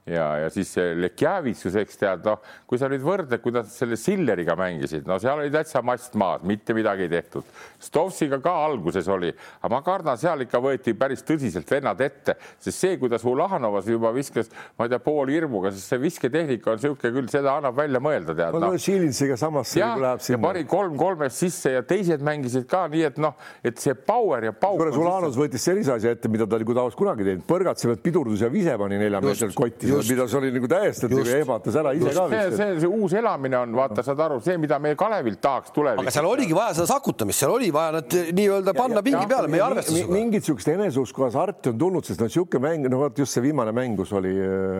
S3: ja, ja siis Lekjavitsus, eks tead, noh, kui sa nüüd võrdled, kuidas selle Silleriga mängisid, no seal oli täitsa mast maas, mitte midagi ei tehtud. Stovsiga ka alguses oli, aga ma kardan, seal ikka võeti päris tõsiselt vennad ette, sest see, kuidas Ulahanovas juba viskas, ma ei tea, pool hirmuga, sest see visketehnika on niisugune küll, seda annab välja mõelda, tead
S2: no,. Šilinsiga samasse
S3: ja, läheb sinna. ja pani kolm kolmest sisse ja teised mängisid ka nii, et noh, et see power ja pauk.
S2: Ulahanovas võttis sellise asja ette, mida ta nagu tavaliselt kunagi teinud, põrgatsevalt pidurdus ja vise pani nelja meetrit kotti mida see oli nagu täiesti, nagu ehmatas ära ise just. ka
S3: vist. see, see uus elamine on, vaata, saad aru, see, mida me Kalevilt tahaks tulevikus.
S1: aga seal oligi vaja seda sakutamist, seal oli vaja nad nii-öelda panna ja, pingi ja, peale, meie arvestusega.
S2: mingit niisugust eneseusku hasarti on tulnud, sest noh, niisugune mäng, no vot just see viimane mäng, kus oli,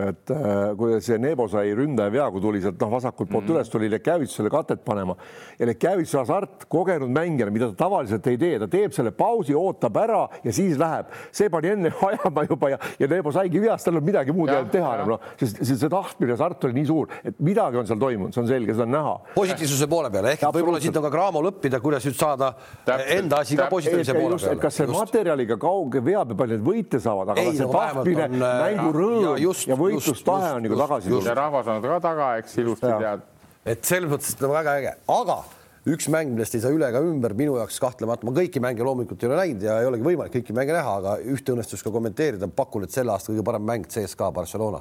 S2: et äh, kui see Nebo sai ründaja vea, kui tuli sealt noh, vasakult poolt mm. üles, tuli Lekjavitsusele katet panema ja Lekjavitsuse hasart kogenud mängijana, mida ta tavaliselt ei tee, ta teeb selle pausi, ootab ära ja siis läheb, see pani enne ajama juba ja, ja Nebo saigi veast, tal ei olnud midagi muud teha noh, sest see, see tahtmine Tartu oli nii suur, et midagi on seal toimunud, see on selge, seda on näha.
S1: positiivsuse poole peal ehk võib-olla siit on ka Cramol õppida, kuidas nüüd saada täpselt, enda asi ka positiivse poole peale.
S2: kas see just. materjaliga kauge vea peal palju neid võite saavad, aga Ei, see no, tahtmine, äh, mängurõõm ja, just, ja võitlustahe on nagu tagasi
S3: tulnud. ja rahvas on ka taga, eks ilusti tead.
S1: et selles mõttes on väga äge, aga üks mäng, millest ei saa üle ega ümber, minu jaoks kahtlemata, ma kõiki mänge loomulikult ei ole näinud ja ei olegi võimalik kõiki mänge näha, aga ühte õnnestus ka kommenteerida, pakun, et selle aasta kõige parem mäng CSKA Barcelona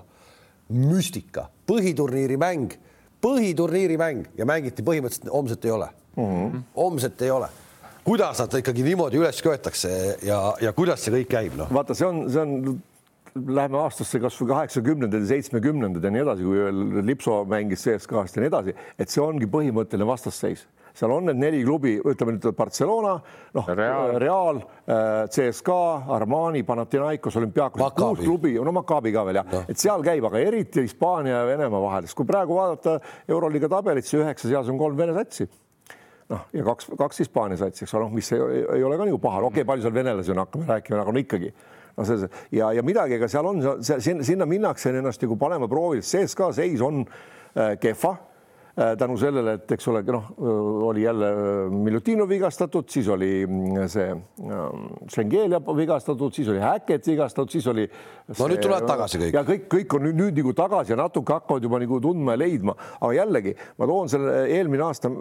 S1: müstika, põhiturniiri mäng, põhiturniiri mäng ja mängiti põhimõtteliselt homset ei ole mm. -hmm. homset ei ole kuidas nad ikkagi niimoodi üles köetakse ja, ja kuidas see kõik käib, noh?
S2: vaata, see on, see on, läheme aastasse kasvõi kaheksakümnendad ja seitsmekümnendad ja nii edasi, kui veel Lipso mängis CSKA-st ja nii edasi, et see ongi põhimõtteline vastasseis seal on need neli klubi, ütleme nüüd Barcelona, noh Real, Real, äh, CSKA, Armani, Panathinaikos, Olümpiakos, kuus klubi, no Maccabi ka veel jah. No., et seal käib, aga eriti Hispaania ja Venemaa vahel, sest kui praegu vaadata Euroliiga tabelit, siis üheksa seas on kolm Vene satsi. Noh, ja kaks, kaks Hispaania satsi, eks ole, noh, mis ei, ei ole ka nagu paha, okei okay,, palju seal venelasi on, hakkame rääkima, aga no ikkagi. Noh, see ja, ja midagi, ega seal on, sinna minnakse ennast nagu panema proovile, CSKA seis on äh, kehva. Äh, tänu sellele, et eks ole, noh, oli jälle äh, Miljutinov vigastatud, siis oli mm, see Schengelia vigastatud, siis oli Häkket vigastatud, siis oli.
S1: no nüüd tulevad tagasi kõik.
S2: ja kõik, kõik on nüüd, nüüd nagu tagasi ja natuke hakkavad juba nagu tundma ja leidma, aga jällegi ma toon selle eelmine aasta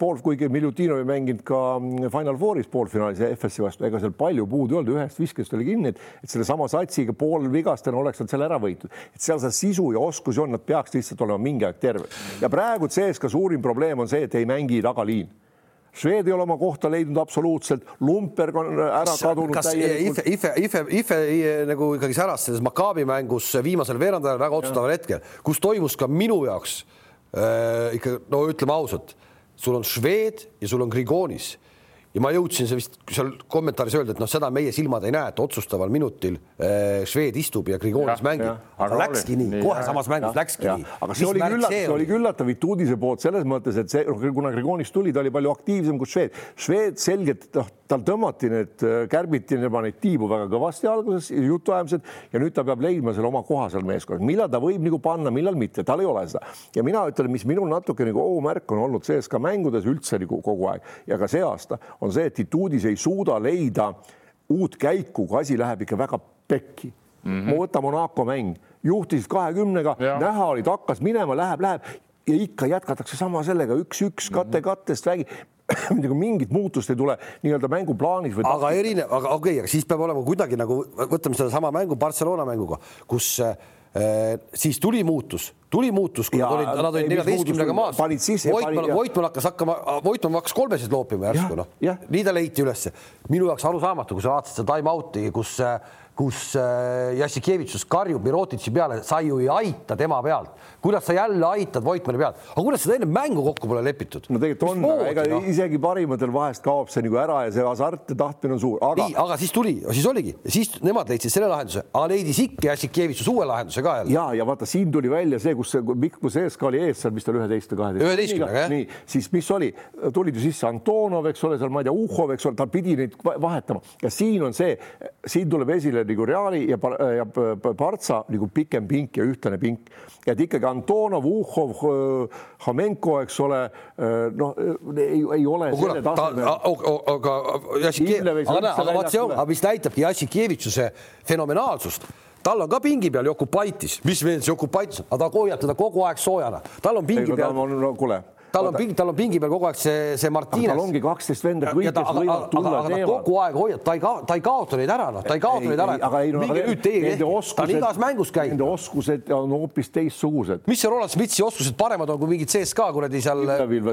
S2: pool, kuigi Miljutinov ei mänginud ka mm, Final Fouris poolfinaalis FS-i vastu, ega seal palju puudu ei olnud, ühest viskest oli kinni, et, et sellesama satsiga poolvigastena oleks nad selle ära võitnud, et seal see sisu ja oskusi on, nad peaks lihtsalt olema mingi aeg terved ja praegu CSKA suurim probleem on see, et ei mängi tagaliin. Šved ei ole oma kohta leidnud absoluutselt, Lumperg on ära kadunud.
S1: kas Ife, Ife, Ife, Ife nagu ikkagi säras selles Maccabi mängus viimasel veerandajal väga otsustaval hetkel, kus toimus ka minu jaoks äh, ikka no ütleme ausalt, sul on Šved ja sul on Grigonis ja ma jõudsin see vist seal kommentaaris öelda, et noh, seda meie silmad ei näe, et otsustaval minutil äh, Šved istub ja Grigonis mängib, aga läkski nii, nii, kohe jah, samas mängus jah, läkski jah. nii.
S2: aga see Mis oli üllatav, see oli üllatav Vituudise poolt selles mõttes, et see, kuna Grigonis tuli, ta oli palju aktiivsem kui Šved. Šved selgelt noh tal tõmmati need, kärbiti tema neid tiibu väga kõvasti alguses, jutuajamised ja nüüd ta peab leidma selle oma koha seal meeskonnas, millal ta võib nagu panna, millal mitte, tal ei ole seda. ja mina ütlen, mis minul natuke nagu ohumärk on olnud sees ka mängudes üldse nagu kogu aeg ja ka see aasta on see, et Ituudis ei suuda leida uut käiku, kui asi läheb ikka väga pekki mm. -hmm. ma võtan Monaco mäng, juhtisid kahekümnega, näha oli, ta hakkas minema, läheb, läheb ja ikka jätkatakse sama sellega üks-üks kate kattest räägi nagu mingit muutust ei tule nii-öelda mänguplaanis või.
S1: aga erinev, aga okei okay,, aga siis peab olema kuidagi nagu võtame sedasama mängu Barcelona mänguga, kus äh, siis tuli muutus, tuli muutus, kui ja, nad olid, nad olid neljateistkümnega maas. Voitmann, Voitmann hakkas hakkama, Voitmann hakkas kolmesid loopima järsku noh, nii ta leiti ülesse. minu jaoks arusaamatu, kui sa vaatasid seda time out'i, kus äh, kus äh, Jassikevitsus karjub Mirotitši peale, sa ju ei aita tema pealt. kuidas sa jälle aitad Voitmanni pealt, aga kuidas seda enne mängu kokku pole lepitud?
S2: no tegelikult on, ega no? isegi parimatel vahest kaob see nagu ära ja see hasart ja tahtmine on suur,
S1: aga. nii, aga siis tuli, siis oligi, siis nemad leidsid selle lahenduse, aga leidis ikka Jassikevitsus uue lahenduse ka jälle.
S2: ja, ja vaata, siin tuli välja see, kus see Mikk Kuseska oli ees seal, mis ta oli üheteist või kaheteist.
S1: üheteistkümnega jah.
S2: nii, siis mis oli, tulid ju sisse Antonov, eks ole, seal ma ei tea, Uhhov, eks ole, ta pidi neid vahetama ja siin on see, siin tuleb esile nagu Reali ja, ja Partsa nagu pikem pink ja ühtlane pink, et ikkagi Antonov, Uhhov, Hamenko, eks ole, noh, ei, ei ole
S1: oh, selle tasemel. aga aga mis näitabki Jassikevitšuse fenomenaalsust? Tal on ka pingi peal Jokubaitis, mis veel see Jokubaitis, aga ta hoiab teda kogu aeg soojana, tal on pingi peal.
S2: no kuule
S1: tal on pingi, tal on pingi peal kogu aeg see, see Martines.
S2: tal ongi kaksteist venda, kõik, kes võivad tulla
S1: teevad. kogu aeg hoiab, ta ei kao-, ta ei kaota neid ära, noh, ta ei kaota neid ära.
S2: aga ei no,
S1: aga teie oskused, igas mängus käinud.
S2: Nende oskused on hoopis teistsugused.
S1: mis see Roland Smitsi oskused paremad on kui mingid CSKA kuradi seal?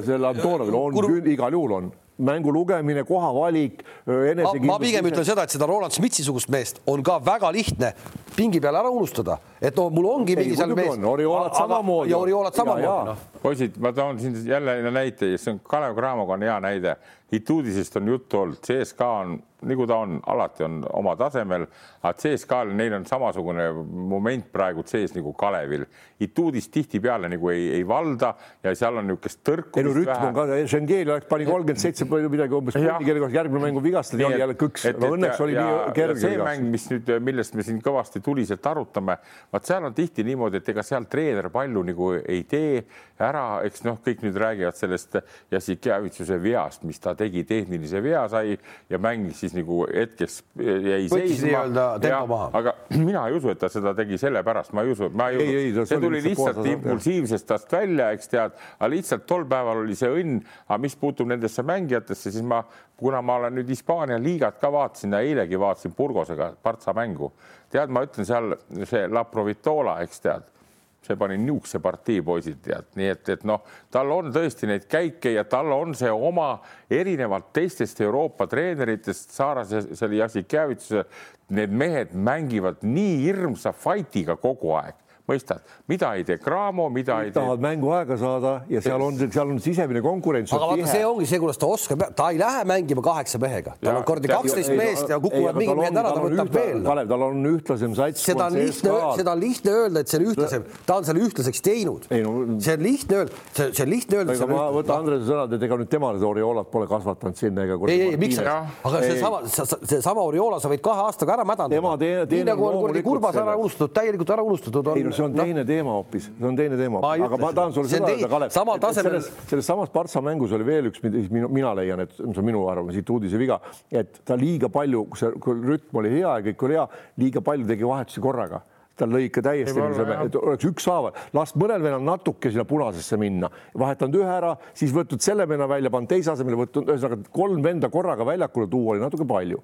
S2: seal Antonovil on küll, igal juhul on mängu lugemine, koha valik,
S1: enesekindlus. ma pigem ütlen seda, et seda Roland Smitsi sugust meest on ka väga lihtne pingi peale ära unustada, et no mul ongi mingi seal mees.
S2: Oriolat samamoodi.
S1: ja Oriolat samamoodi.
S3: No. poisid, ma toon siin jälle näite, see on Kalev Cramoga on hea näide. Ituudisest on juttu olnud, CSKA on nagu ta on, alati on oma tasemel, aga CSKA-l, neil on samasugune moment praegu sees nagu Kalevil. Ituudis tihtipeale nagu ei, ei valda ja seal on niisugust tõrku.
S2: ei no rütm on ka, Schengeli oleks pani kolmkümmend seitse midagi umbes, järgmine mäng vigastati, oli jälle kõks, no õnneks oli nii kerge.
S3: see mäng, mis nüüd, millest me siin kõvasti tuliselt arutame, vaat seal on tihti niimoodi, et ega seal treener palju nagu ei tee ära, eks noh, kõik nüüd räägivad sellest Jassikjavitsuse veast, mis ta tegi, tehnilise vea sai ja mängis siis nagu hetkeks jäi seisma. aga mina ei usu, et ta seda tegi sellepärast, ma ei usu, ma ei usu, see tuli lihtsalt impulsiivsest tast välja, eks tead, aga lihtsalt tol päeval oli see õnn, aga mis puutub nendesse mängijatesse, siis ma, kuna ma olen nüüd Hispaania liigat ka vaatasin ja eilegi vaatasin Burgosega Partsa mängu, tead, ma ütlen seal see La Provitola, eks tead see pani niisuguse partii poisid tead, nii et, et noh, tal on tõesti neid käike ja tal on see oma erinevalt teistest Euroopa treeneritest, Saarase, selle Jassikjavitsuse, need mehed mängivad nii hirmsa fight'iga kogu aeg mõistad, mida ei tee Cramo, mida Kõik ei
S2: tee. tahavad mänguaega saada ja seal on, seal on sisemine konkurents.
S1: aga vaata, see ongi see, kuidas ta oskab, ta ei lähe mängima kaheksa mehega, tal on kordi kaksteist meest ja kukuvad mingid mehed ära, ta võtab veel.
S2: Kalev, tal on ühtlasem sats.
S1: seda on lihtne, seda on lihtne öelda, et see on ühtlasem, ta on selle ühtlaseks teinud. see on lihtne öelda, see on lihtne öelda.
S2: ma võtan Andrese sõnad, et ega nüüd tema seda Oriolat pole kasvatanud sinna ega.
S1: ei, ei, miks, aga seesama, seesama Oriola, sa võid kahe aastaga ära mädandada. nii nagu on kuradi kurbas ära unustatud, täielikult ära unustatud
S2: on. No see on teine teema hoopis, see on teine teema, aga ma tahan sulle seda öelda, Kalev, selles, selles samas Partsa mängus oli veel üks, mida mina leian, et see on minu arvamus, siit uudise viga, et ta liiga palju, kui see kui rütm oli hea ja kõik oli hea, liiga palju tegi vahetusi korraga. Tal lõi ikka täiesti, et oleks ükshaaval, las mõnel vennal natuke sinna punasesse minna, vahetanud ühe ära, siis võtnud selle venna välja, pannud teise asemele, võtnud ühesõnaga kolm venda korraga väljakule tuua oli natuke palju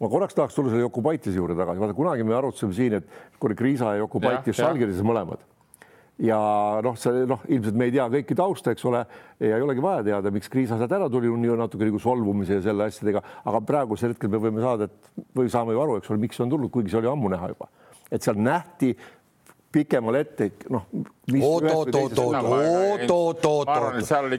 S2: ma korraks tahaks tulla selle Jokubaitise juurde tagasi, vaata kunagi me arutasime siin, et kui Kriisa ja Jokubaitis Žalgiris mõlemad. Ja noh, see noh, ilmselt me ei tea kõiki tausta, eks ole, ja ei olegi vaja teada, miks Kriisa sealt ära tuli, on ju natuke nagu solvumise ja selle asjadega, aga praegusel hetkel me võime saada, et või saame ju aru, eks ole, miks see on tulnud, kuigi see oli ammu näha juba, et seal nähti pikemale ette, noh.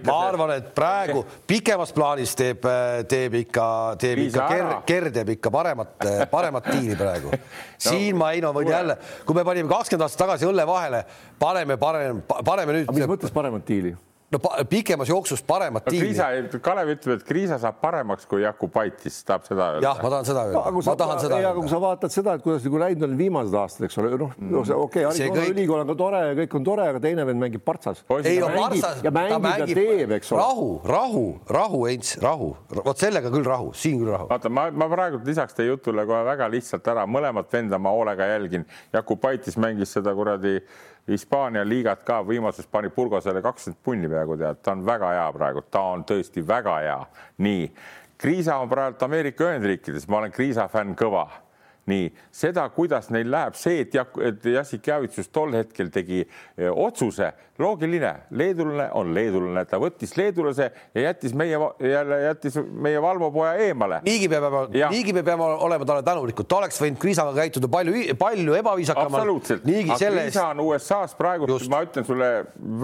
S1: ma arvan, et praegu pikemas plaanis teeb, teeb ikka, teeb ikka ker, ker teeb ikka paremat, paremat diili praegu. siin ma Heino võin jälle, kui me panime kakskümmend aastat tagasi õlle vahele, paneme, paneme, paneme nüüd.
S2: mis mõttes paremat diili?
S1: No pikemas jooksus paremat
S3: no,
S1: tiimi.
S3: Kriisa, Kalev ütleb, et Kriisa saab paremaks kui Jakubaitis, tahab seda öelda.
S1: jah, ma tahan seda öelda no,, ma tahan seda
S2: öelda. aga kui sa vaatad seda, et kuidas nagu läinud on viimased aastad, eks ole, noh mm., okei okay,, kõik... ülikool on ka tore ja kõik on tore, aga teine vend mängib partsas.
S1: ei no partsas,
S2: ta mängib, mängib ja teeb, eks ole.
S1: rahu, rahu, rahu, Heinz, rahu, vot sellega küll rahu, siin küll rahu.
S3: vaata, ma, ma praegu lisaks teie jutule kohe väga lihtsalt ära, mõlemat venda ma hoolega jälgin. Jakubaitis mängis seda kuradi Hispaania liigat ka viimases pani Burgosele kakskümmend punni peaaegu tead, ta on väga hea praegu, ta on tõesti väga hea. nii, Kriisa on praegu Ameerika Ühendriikides, ma olen Kriisa fänn kõva nii seda, kuidas neil läheb, see, et, et Jassik Javitsus tol hetkel tegi eh, otsuse, loogiline, leedulane on leedulane, ta võttis leedulase ja jättis meie jälle jättis meie valvupoja eemale.
S1: niigi me peame, niigi me peame olema talle tänulikud, ta oleks võinud Kriisaga käituda palju, palju ebaviisakamalt.
S3: absoluutselt, aga Kriisa eest... on USA-s praegu, ma ütlen sulle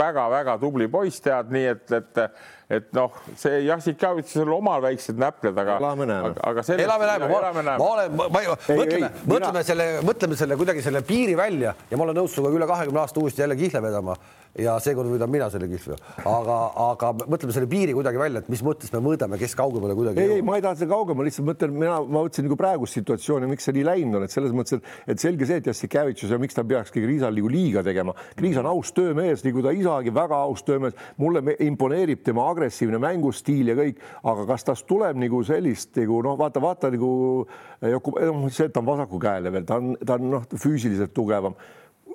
S3: väga-väga tubli poiss, tead, nii et, et et noh, see Jassik Javitsusel omal väiksed näpled, aga, aga, aga
S1: sellest, elame näeme, ma, ma olen, ma ei, mõtleme, mõtleme mina... selle, mõtleme selle kuidagi selle piiri välja ja ma olen nõus sinuga üle kahekümne aasta uuesti jälle kihla vedama ja seekord võidan mina selle kihvli, aga, aga mõtleme selle piiri kuidagi välja, et mis mõttes me mõõdame, kes kaugemale kuidagi.
S2: ei, ei, ma ei taha seda kaugemale, lihtsalt mõtlen, mina, ma mõtlesin nagu praegust situatsiooni, miks see nii läinud on, et selles mõttes, et, et selge see, et Jassikevitšus ja miks ta peakski Kriisal nagu liiga tegema. Kriis on aus töömees, nagu ta isagi väga aus töömees, mulle imponeerib tema agressiivne mängustiil ja kõik, aga kas tast tuleb nagu sellist nagu noh, vaata, vaata nagu noh, see, et ta on vasaku käele veel, ta on, ta on noh, füüsiliselt tugevam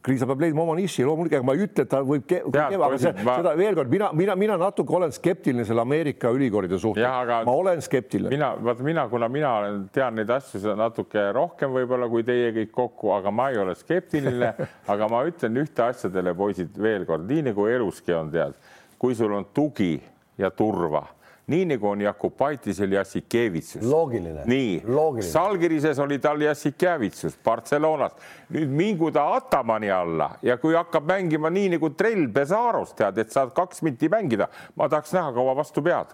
S2: Kriisa peab leidma oma niši, loomulikult, aga ma ei ütle, et ta võib ke Tead, aga see, ma... seda veel kord, mina, mina, mina natuke olen skeptiline selle Ameerika ülikoolide suhtes. Aga... ma olen skeptiline.
S3: mina, vaata mina, kuna mina olen, tean neid asju natuke rohkem võib-olla kui teie kõik kokku, aga ma ei ole skeptiline aga ma ütlen ühte asja teile, poisid, veel kord, nii nagu eluski on, tead, kui sul on tugi ja turva nii nagu on Jakubaitisel Jassikevitsus.
S1: loogiline.
S3: nii, Salgirises oli tal Jassikevitsus, Barcelonas. nüüd mingu ta Atamani alla ja kui hakkab mängima nii nagu Trell Pesaros, tead, et saad kaks minti mängida, ma tahaks näha, kaua vastu pead.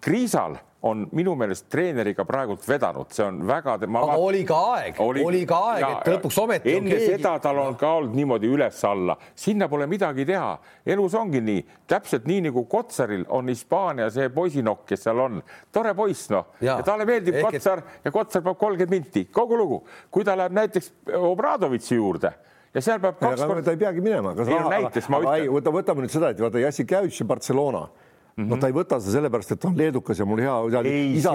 S3: Kriisal on minu meelest treeneriga praegult vedanud, see on väga.
S1: aga vaat... oli ka aeg, oli, oli ka aeg, et lõpuks ometi.
S3: enne keegi... seda tal on ka olnud niimoodi üles-alla, sinna pole midagi teha. elus ongi nii, täpselt nii nagu Kotsaril on Hispaania see poisinokk, kes seal on, tore poiss, noh, ja talle meeldib Ehk Kotsar et... ja Kotsar peab kolmkümmend minti, kogu lugu. kui ta läheb näiteks Obradovitši juurde ja seal peab
S2: kaks korda. ta ei peagi minema.
S3: ei no näiteks ma
S2: ütlen. võta, võtame nüüd seda, et vaata Jassikevitš ja Barcelona Mm -hmm. no ta ei võta seda sellepärast, et ta on leedukas ja mul hea isa,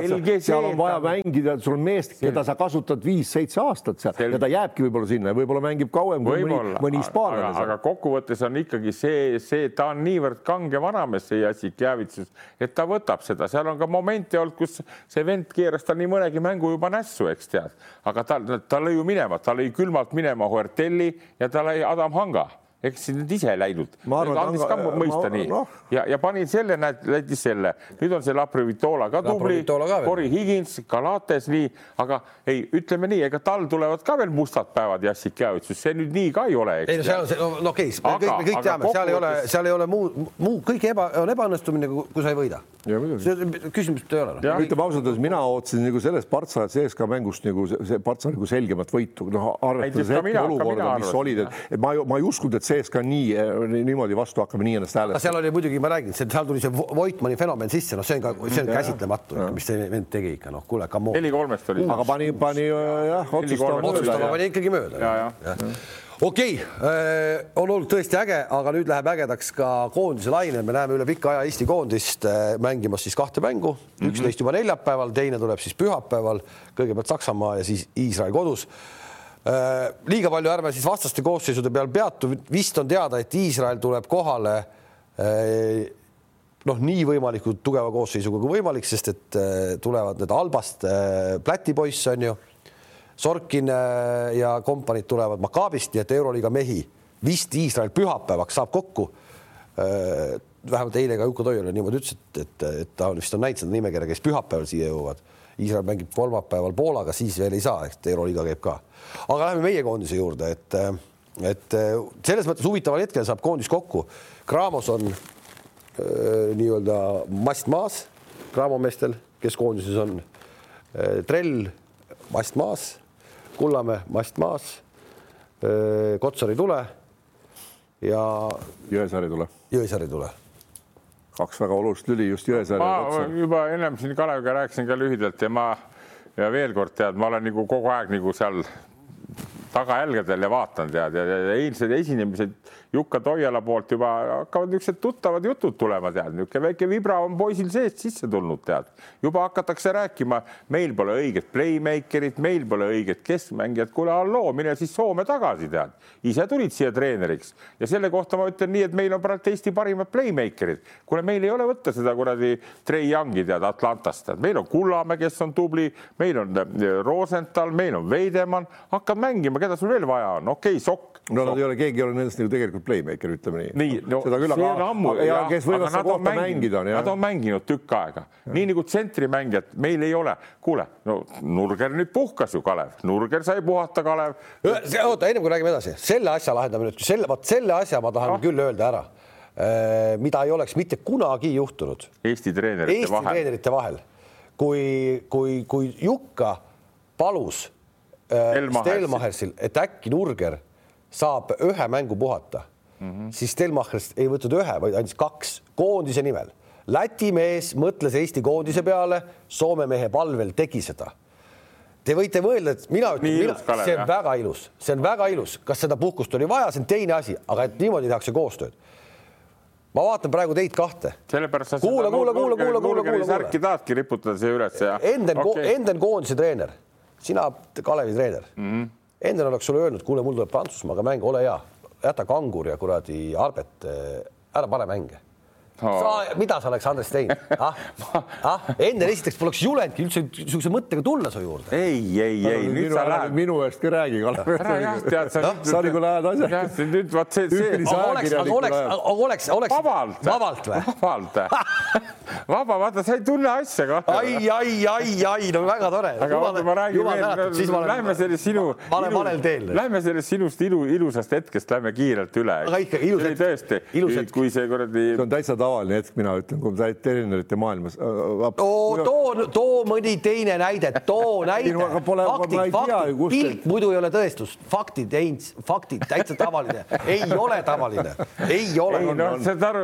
S2: seal on vaja ta... mängida, sul on mees, keda sa kasutad viis-seitse aastat seal Selge. ja ta jääbki võib-olla sinna ja võib-olla mängib kauem kui mõni, mõni hispaanlane.
S3: aga kokkuvõttes on ikkagi see, see, ta on niivõrd kange vanamees, see Jassik Javitsus, et ta võtab seda, seal on ka momente olnud, kus see vend keeras tal nii mõnegi mängu juba nässu, eks tead, aga ta, ta lõi ju minema, ta lõi külmalt minema Huertelli ja ta lõi Adam Hanga eks need ise läinud. andis ka mõista ma, nii no. ja, ja panin selle, näed, jättis selle, nüüd on see Laprivitola ka tubli, Cory Higins, Galates nii, aga ei, ütleme nii, ega tal tulevad ka veel mustad päevad Jassik Javitsus, see nüüd nii ka ei ole.
S1: ei no seal on see, no okei okay,, me kõik, me kõik teame, seal ei ole, seal ei ole muu, muu, kõik eba, on ebaõnnestumine, kui sa ei võida. Küsimust ei ole
S2: no.. ütleme ausalt öeldes, mina ootasin nagu sellest Partsa CSKA mängust nagu see Partsa nagu selgemat võitu, noh arvestades hetkeolukorda, mis olid, et ma, ma ei uskunud, et sees ka nii, niimoodi vastu hakkame nii ennast hääletama.
S1: seal oli muidugi, ma räägin, seal tuli see Voitmani fenomen sisse, noh, see on ka, see on käsitlematu, mis see vend tegi ikka, noh, kuule, come on.
S3: neli kolmest oli.
S2: aga pani, pani jah, otsustama.
S1: otsustama pani ikkagi mööda. Okei okay,, on olnud tõesti äge, aga nüüd läheb ägedaks ka koondise laine, me näeme üle pika aja Eesti koondist mängimas siis kahte mängu, üks mhm. neist mm -hmm. juba neljapäeval, teine tuleb siis pühapäeval, kõigepealt Saksamaa ja siis Iisrael kodus. Äh, liiga palju ärme siis vastaste koosseisude peal peatu, vist on teada, et Iisrael tuleb kohale äh, noh, nii võimalikult tugeva koosseisuga kui võimalik, sest et äh, tulevad need Albast Pläti poiss on ju, Sorkin ja kompaniid tulevad Makaabist, nii et Euroliiga mehi vist Iisrael pühapäevaks saab kokku. vähemalt eile ka Juku Toiala niimoodi ütles, et, et, et ta vist on näinud seda nimekirja, kes pühapäeval siia jõuavad. Iisrael mängib kolmapäeval Poolaga, siis veel ei saa, et Euroliiga käib ka aga läheme meie koondise juurde, et, et selles mõttes huvitaval hetkel saab koondis kokku. Graamos on äh, nii-öelda mast maas Graamo meestel, kes koondises on äh,. Trell mast maas, Kullamäe mast maas Kotsar ei tule ja.
S2: Jõesaar ei tule.
S1: Jõesaar ei tule
S2: kaks väga olulist lüli just Jõesaare
S3: ma
S2: otsa.
S3: juba ennem siin Kaleviga rääkisin ka lühidalt ja ma ja veel kord tead, ma olen nagu kogu aeg nagu seal tagajälgedel ja vaatan tead ja, ja, ja eilsed esinemised Jukka Toiala poolt juba hakkavad niisugused tuttavad jutud tulema, tead, niisugune väike vibra on poisil seest sisse tulnud, tead. juba hakatakse rääkima, meil pole õiget playmaker'it, meil pole õiget keskmängijat, kuule halloo, mine siis Soome tagasi, tead. ise tulid siia treeneriks ja selle kohta ma ütlen nii, et meil on praegu Eesti parimad playmaker'id. kuule, meil ei ole võtta seda kuradi Trey Youngi tead Atlantast, tead, meil on Kullamäe, kes on tubli, meil on äh, Rosenthal, meil on Veidemann, hakkab mängima, keda sul veel vaja on, okei okay,, Sokk.
S2: No nad ei ole, keegi ei ole nendest nagu tegelikult playmaker, ütleme nii.
S3: nii, no
S2: seda küll,
S3: see
S2: aga,
S3: on ammu,
S2: aga, ja kes võivad seda kohta mängida, on
S3: Nad on mänginud tükk aega, nii nagu tsentrimängijad meil ei ole. kuule, no Nurger nüüd puhkas ju, Kalev, Nurger sai puhata, Kalev.
S1: oota, ennem kui räägime edasi, selle asja lahendame nüüd, selle, vot selle asja ma tahan
S3: Ah.
S1: küll öelda ära, mida ei oleks mitte kunagi juhtunud
S3: Eesti treenerite
S1: Eesti
S3: vahel.
S1: treenerite vahel, kui, kui, kui Jukka palus äh.
S3: Stelmachersil,
S1: et äkki Nurger saab ühe mängu puhata mm, -hmm. siis Stelmachers ei võtnud ühe, vaid andis kaks koondise nimel. Läti mees mõtles Eesti koondise peale, Soome mehe palvel tegi seda. Te võite mõelda, et mina ütlen, see on väga ilus, see on väga ilus, kas seda puhkust oli vaja, see on teine asi, aga et niimoodi tehakse koostööd. ma vaatan praegu teid kahte
S3: sellepärast sa
S1: Kuula, kuula, kuula, kuula, kuula, kuula,
S3: särki tahadki riputada siia üles ja.
S1: Enden okay. Enden koondise treener, sina Kalevi treener mm. -hmm. Enden oleks sulle öelnud, kuule, mul tuleb Prantsusmaaga mäng, ole hea, jäta Kangur ja kuradi Arbet, ära pane mänge. sa, mida sa oleks Andres teinud ah?? Ah? Enden esiteks poleks julenudki üldse niisuguse mõttega tulla su juurde.
S3: ei, ei, ei nüüd
S2: minu,
S3: sa
S2: ära
S3: lähed.
S2: minu eest ka räägi, Kalev.
S3: ära jah, tead sa.
S2: sa nagu lähed asja-
S3: nüüd vot see, see
S1: aga oleks, aga oleks, aga oleks, oleks
S3: vabalt.
S1: vabalt või?
S3: vabalt. vaba, vaata, sa ei tunne asja ka.
S1: ai, ai, ai, ai, no väga tore.
S3: aga vaata, ma räägin veel, lähme sellest sinu.
S1: ma olen valel teel.
S3: Lähme sellest sinust ilu, ilusast hetkest lähme kiirelt üle.
S1: Aga ikka ilus hetk.
S3: tõesti kui see kuradi
S2: see on täitsa tavaline hetk, mina ütlen, kui sa oled treenerite maailmas.
S1: too, too, too mõni teine näide, too näide
S2: Ei
S1: faktid
S2: ei,
S1: faktid, pilt muidu ei ole tõestus, faktid, faktid täitsa tavaline, ei ole tavaline, ei ole
S3: ei. noh, saad aru,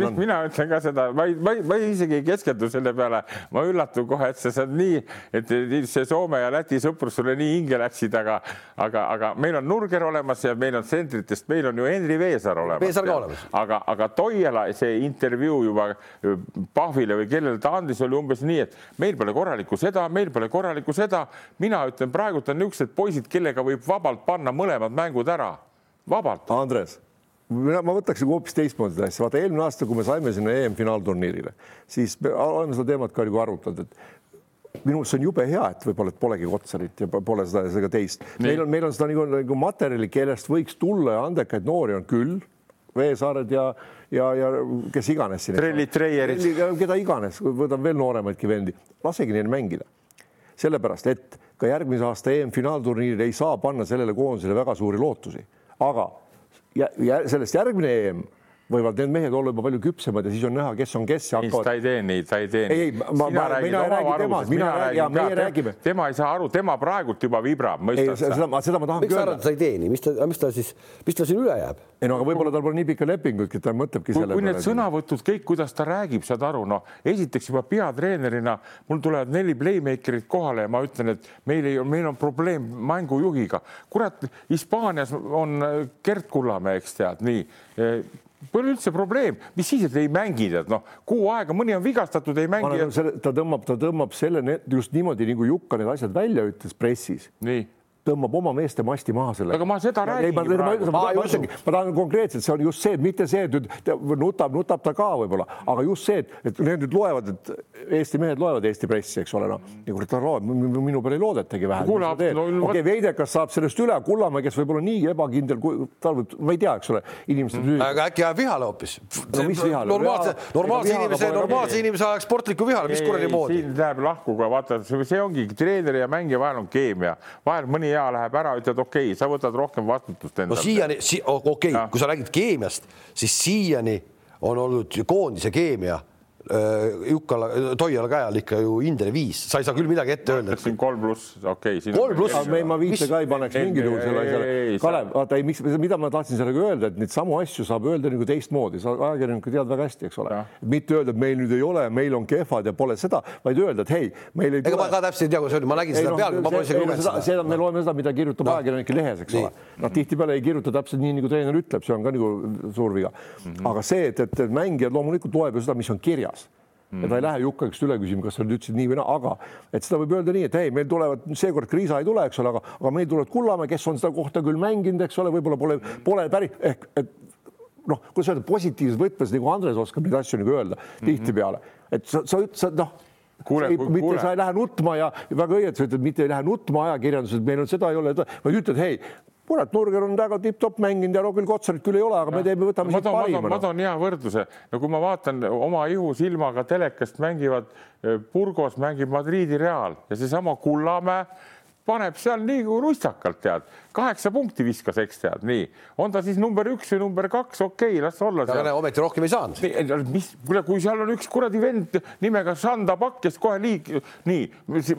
S3: mis mina ütlen ka seda, ma ei, ma ei, ma ei isegi ei keskendu selle peale, ma üllatun kohe, et sa saad nii, et see Soome ja Läti sõprus sulle nii hinge läksid, aga, aga, aga meil on Nurger olemas ja meil on tsentritest, meil on ju Henri Veesaar olemas.
S1: Veesaar ka olemas.
S3: aga, aga Toiala see intervjuu juba Pahvile või kellele ta andis, oli umbes nii, et meil pole korralikku seda, meil pole korralikku seda. mina ütlen, praegult on niisugused poisid, kellega võib vabalt panna mõlemad mängud ära, vabalt.
S2: Andres, mina, ma võtaks nagu hoopis teistmoodi seda asja, vaata eelmine aasta, kui me saime sinna EM-finaalturniirile, siis me oleme seda teemat ka nagu arutanud, et minu arust see on jube hea, et võib-olla polegi Kotsarit ja pole seda seda teist. meil on, meil on seda nagu, nagu materjali, kellest võiks tulla ja andekaid noori on küll, Veesaared ja, ja, ja kes iganes.
S3: Trellid, Treierid.
S2: keda iganes, võtame veel nooremaidki vendi, lasegi neil mängida sellepärast et ka järgmise aasta EM-finaalturniiril ei saa panna sellele koondisele väga suuri lootusi, aga jä, jä, sellest järgmine EM võivad need mehed olla juba palju küpsemad ja siis on näha, kes on kes ja hakkavad
S3: ta ei tee nii, ta ei tee
S2: Ei,
S3: nii
S2: ei, ma- ma- mina ei räägi temast, mina räägin- ja meie räägime.
S3: tema ei saa aru, tema praegult juba vibrab, mõistad sa?
S2: seda, seda ma tahangi
S1: miks sa arvad,
S2: öelda
S1: et. sa ei teeni, mis ta, mis ta siis, mis tal siin üle jääb?
S2: ei no aga võib-olla tal pole nii pikka lepingut, et ta mõtlebki
S3: kui,
S2: selle
S3: kui need sõnavõtud kõik, kuidas ta räägib, saad aru, noh, esiteks juba peatreenerina mul tulevad neli playmaker'it kohale ja ma ütlen, et meil ei, meil on probleem mängujuhiga. kurat, Hispaanias on Gerd Kullamäe, eks tead, nii. Pole üldse probleem, mis siis, et ei mängi, tead noh, kuu aega, mõni on vigastatud, ei mängi
S2: ta tõmbab, ta tõmbab selle just niimoodi nagu Jukka need asjad välja ütles pressis.
S3: Nii
S2: tõmbab oma meeste masti maha selle.
S3: Aga ma seda räägingi
S2: ma, ma, ma,
S1: Ma
S2: ma, tahan konkreetselt, see on just see, et mitte see, et nüüd ta nutab, nutab ta ka võib-olla, aga just see, et, et need nüüd loevad, et Eesti mehed loevad Eesti pressi, eks ole, noh. ja kurat, ta loeb, minu peale ei loodetagi vähe. Okei Veidekas saab sellest üle, Kullamäe, kes võib-olla nii ebakindel, tal võib, ma ei tea, eks ole, inimesed mm.
S1: aga äkki ajab vihale hoopis?
S2: No mis vihale?
S1: normaalse
S2: Viha-,
S1: normaalse inimese,
S2: pole
S1: normaalse inimese ajaks sportlikku vihale, mis kuradi moodi?
S3: siin läheb lahku ka vaata, see ongi treeneri ja mängija vahel on keemia, vahel mõni hea läheb ära, ütled okei okay,, sa võtad rohkem vastutust
S1: no
S3: endale.
S1: siiani si, okei okay,
S3: Jah.,
S1: kui sa räägid keemiast, siis siiani on olnud koondise keemia äh, Jukkala, Toiala käe all ikka ju hindele viis, sa ei saa küll midagi ette öelda.
S3: siin kolm pluss, okei okay,.
S1: kolm pluss.
S2: me, ma viite ka ei paneks mingil juhul selle asjale. Kalev, vaata ei, miks, mida ma tahtsin sellega öelda, et neid samu asju saab öelda nagu teistmoodi, sa ajakirjanikud tead väga hästi, eks ole. mitte öelda, et meil nüüd ei ole, meil on kehvad ja pole seda, vaid öelda, et hei, meil ei
S1: ega ma ka täpselt ei tea, kuidas öelda, ma nägin seda pealkirja, ma pole isegi lugenud
S2: seda. seda me loeme seda, mida kirjutab no. ajakirjanike lehes, eks ole. noh, tihtipeale ei kirjuta täpselt nii, nagu treener ütleb, see on ka nagu suur viga. -hmm. aga see, et, et mängijad loomulikult loeb ju seda, mis on kirjas Mm. ja ta ei lähe Jukka käest üle küsima, kas sa nüüd ütlesid nii või naa, aga et seda võib öelda nii, et ei, meil tulevad seekord Kriisa ei tule, eks ole, aga, aga meil tulevad Kullamäe, kes on seda kohta küll mänginud, eks ole, võib-olla pole, pole päris ehk et noh, kuidas öelda positiivses võtmes nagu Andres oskab neid asju nagu öelda mm -hmm. tihtipeale, et sa, sa, sa noh kuule, mitte kuule. sa ei lähe nutma ja väga õieti sa ütled, mitte ei lähe nutma ajakirjanduses, meil on seda ei ole, vaid ütled, hei, kurat, Nurger on väga tipp-topp mänginud ja no küll Kotsarit küll ei ole, aga ja. me teeme, võtame siit parima.
S3: ma toon hea võrdluse, no kui ma vaatan oma ihusilmaga telekast mängivad, eh, Burgos mängib Madridi Real ja seesama Kullamäe paneb seal nii kui rustakalt tead kaheksa punkti viskas, eks tead, nii. on ta siis number üks või number kaks, okei okay,, las olla.
S1: aga ometi rohkem ei saanud.
S3: mis, kuule, kui seal on üks kuradi vend nimega Sanda Pakk, kes kohe liig-, nii,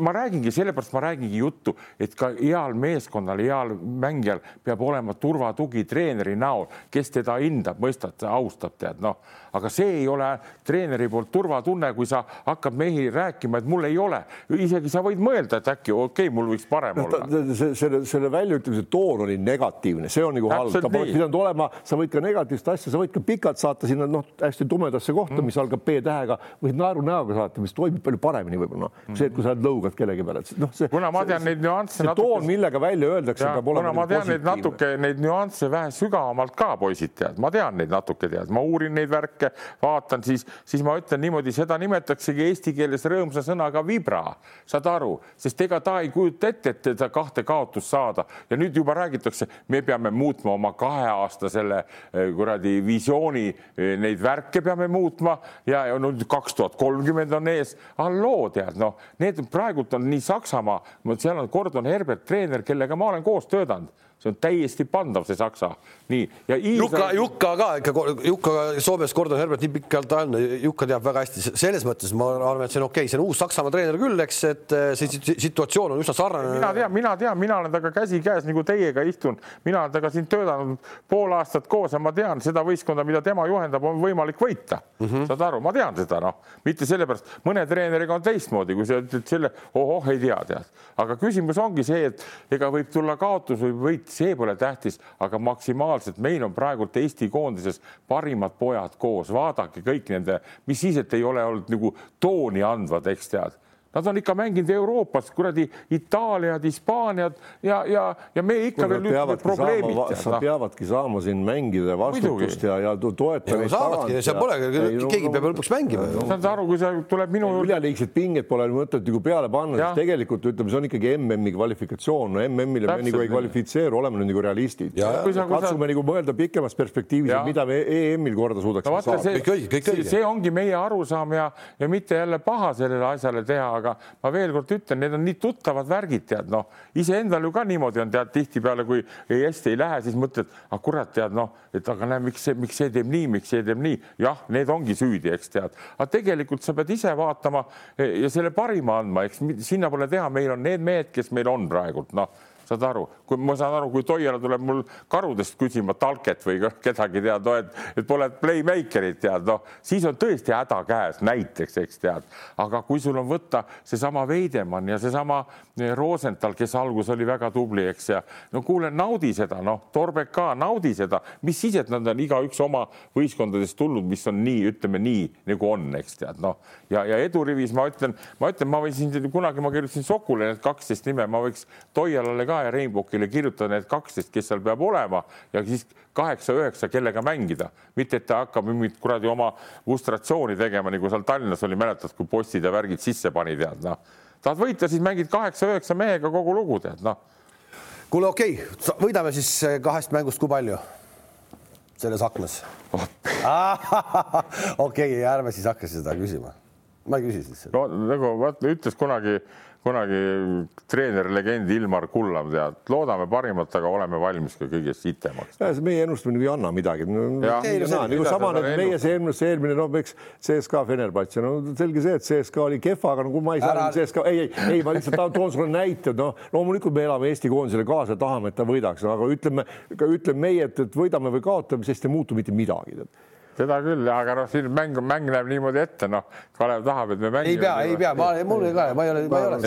S3: ma räägingi, sellepärast ma räägingi juttu, et ka heal meeskonnal, heal mängijal peab olema turvatugi treeneri näol, kes teda hindab, mõistab, austab, tead, noh, aga see ei ole treeneri poolt turvatunne, kui sa hakkad mehi rääkima, et mul ei ole, isegi sa võid mõelda, et äkki okei okay,, mul võiks parem no, olla.
S2: selle, selle väljaütlemise toon oli negatiivne, see on nagu halb, ta poleks pidanud olema, sa võid ka negatiivset asja, sa võid ka pikalt saata sinna noh, hästi tumedasse kohta mm., mis algab B-tähega, võid naeru näoga saata, mis toimib palju paremini võib-olla mm., see, et kui sa lõugad kellegi peale, et noh, see.
S3: kuna ma tean see, neid nüansse.
S2: see natuke... toon, millega välja öeldakse, peab olema.
S3: kuna ma tean neid natuke, neid nüansse vähe sügavamalt ka, poisid tead, ma tean neid natuke tead, ma uurin neid värke, vaatan siis, siis ma ütlen niimoodi, seda nimetaksegi eesti keeles rõõmsa sõnaga vibra, saad aru, sest ega ta ei kujuta ette, et teda kahte kaotust saada ja nüüd juba räägitakse, me peame muutma oma kahe aasta selle eh, kuradi visiooni, eh, neid värke peame muutma ja, ja nüüd kaks tuhat kolmkümmend on ees. halloo, tead noh, need praegult on nii Saksamaa, seal on Gordon Herbert treener, kellega ma olen koos töötanud see on täiesti pandav, see Saksa. nii ja
S1: Iisrael... Jukka, Jukka ka ikka, Jukka Soomes Gordon Herbert nii pikalt on, Jukka teab väga hästi, selles mõttes ma arvan, et see on okei okay., see on uus Saksamaa treener küll, eks, et eh, see situatsioon on üsna sarnane.
S3: mina tean, mina tean, mina olen temaga käsikäes nagu teiega istun, mina olen temaga siin töötanud pool aastat koos ja ma tean seda võistkonda, mida tema juhendab, on võimalik võita mm. -hmm. saad aru, ma tean seda, noh, mitte sellepärast, mõne treeneriga on teistmoodi, kui sa ütled selle, ohoh, ei tea, tead, aga küsimus ongi see, et ega võib tulla kaotus või võit see pole tähtis, aga maksimaalselt meil on praegult Eesti koondises parimad pojad koos, vaadake kõik nende, mis siis, et ei ole olnud nagu tooni andvad, eks tead Nad on ikka mänginud Euroopas, kuradi Itaaliad, Hispaaniad ja, ja, ja me ikka Kui veel ütleme probleemid.
S2: sa peavadki saama siin mängida vastutust ja, ja toetamist.
S1: saavadki, seal pole, keegi peab lõpuks mängima.
S3: saad aru, kui see tuleb minu
S2: juurde. üleliigset pinget pole mõtet nagu peale panna, sest tegelikult ütleme, see on ikkagi MM-i kvalifikatsioon, no MM-ile me nagu ei kvalifitseeru, oleme nüüd nagu realistid. katsume nagu mõelda pikemas perspektiivis, mida me EM-il korda suudaksime saada.
S3: kõik õige, kõik õige. see ongi meie arusaam ja, ja mitte jälle paha sellele asjale teha aga ma veel kord ütlen, need on nii tuttavad värgid, tead noh, iseendal ju ka niimoodi on, tead tihtipeale, kui ei hästi ei lähe, siis mõtled, ah kurat, tead noh, et aga näe, miks see, miks see teeb nii, miks see teeb nii, jah, need ongi süüdi, eks tead, aga tegelikult sa pead ise vaatama ja selle parima andma, eks sinna pole teha, meil on need mehed, kes meil on praegult noh saad aru, kui ma saan aru, kui Toiala tuleb mul karudest küsima talket või kedagi tead no,, et, et pole playmaker'it tead, noh, siis on tõesti häda käes näiteks, eks tead, aga kui sul on võtta seesama Veidemann ja seesama eh, Rosenthal, kes alguses oli väga tubli, eks ja no kuule, naudi seda, noh, Torbek ka, naudi seda, mis siis, et nad on igaüks oma võistkondadest tulnud, mis on nii, ütleme nii nagu on, eks tead, noh. Ja, ja edurivis ma ütlen, ma ütlen, ma võin siin kunagi ma kirjutasin Sokule need kaksteist nime, ma võiks Toialale ka ja Rainbowile kirjutada need kaksteist, kes seal peab olema ja siis kaheksa-üheksa, kellega mängida, mitte et ta hakkab mingit kuradi oma lustratsiooni tegema, nagu seal Tallinnas oli, mäletad, kui postid ja värgid sisse pani, tead noh. tahad võita, siis mängid kaheksa-üheksa mehega kogu lugu, tead noh.
S1: kuule, okei okay., võidame siis eh, kahest mängust, kui palju? selles aknas okei ärme siis hakka seda küsima ma ei küsi siis
S3: no nagu vaata, ütles kunagi kunagi treenerlegend Ilmar Kullam tead, loodame parimat, aga oleme valmis ka kõigest sitemaks.
S2: meie ennustamine ei anna midagi no,. nagu sama need meie see eelmine, see eelmine, no eks CSKA Fenerbahce, no selge see, et CSKA oli kehva, aga no ma ei saa Ära... CSKA, ei, ei, ei, ma lihtsalt toon sulle näite, noh, loomulikult me elame Eesti koondisele kaasa, tahame, et ta võidaks, aga ütleme, ütleme meie, et, et võidame või kaotame, sest ei muutu mitte midagi
S3: seda küll, aga noh, siin mäng, mäng näeb niimoodi ette, noh, Kalev tahab, et me mängime.
S1: ei pea, ei pea, ma, mul ei ole, ma ei ole, ma ei ole,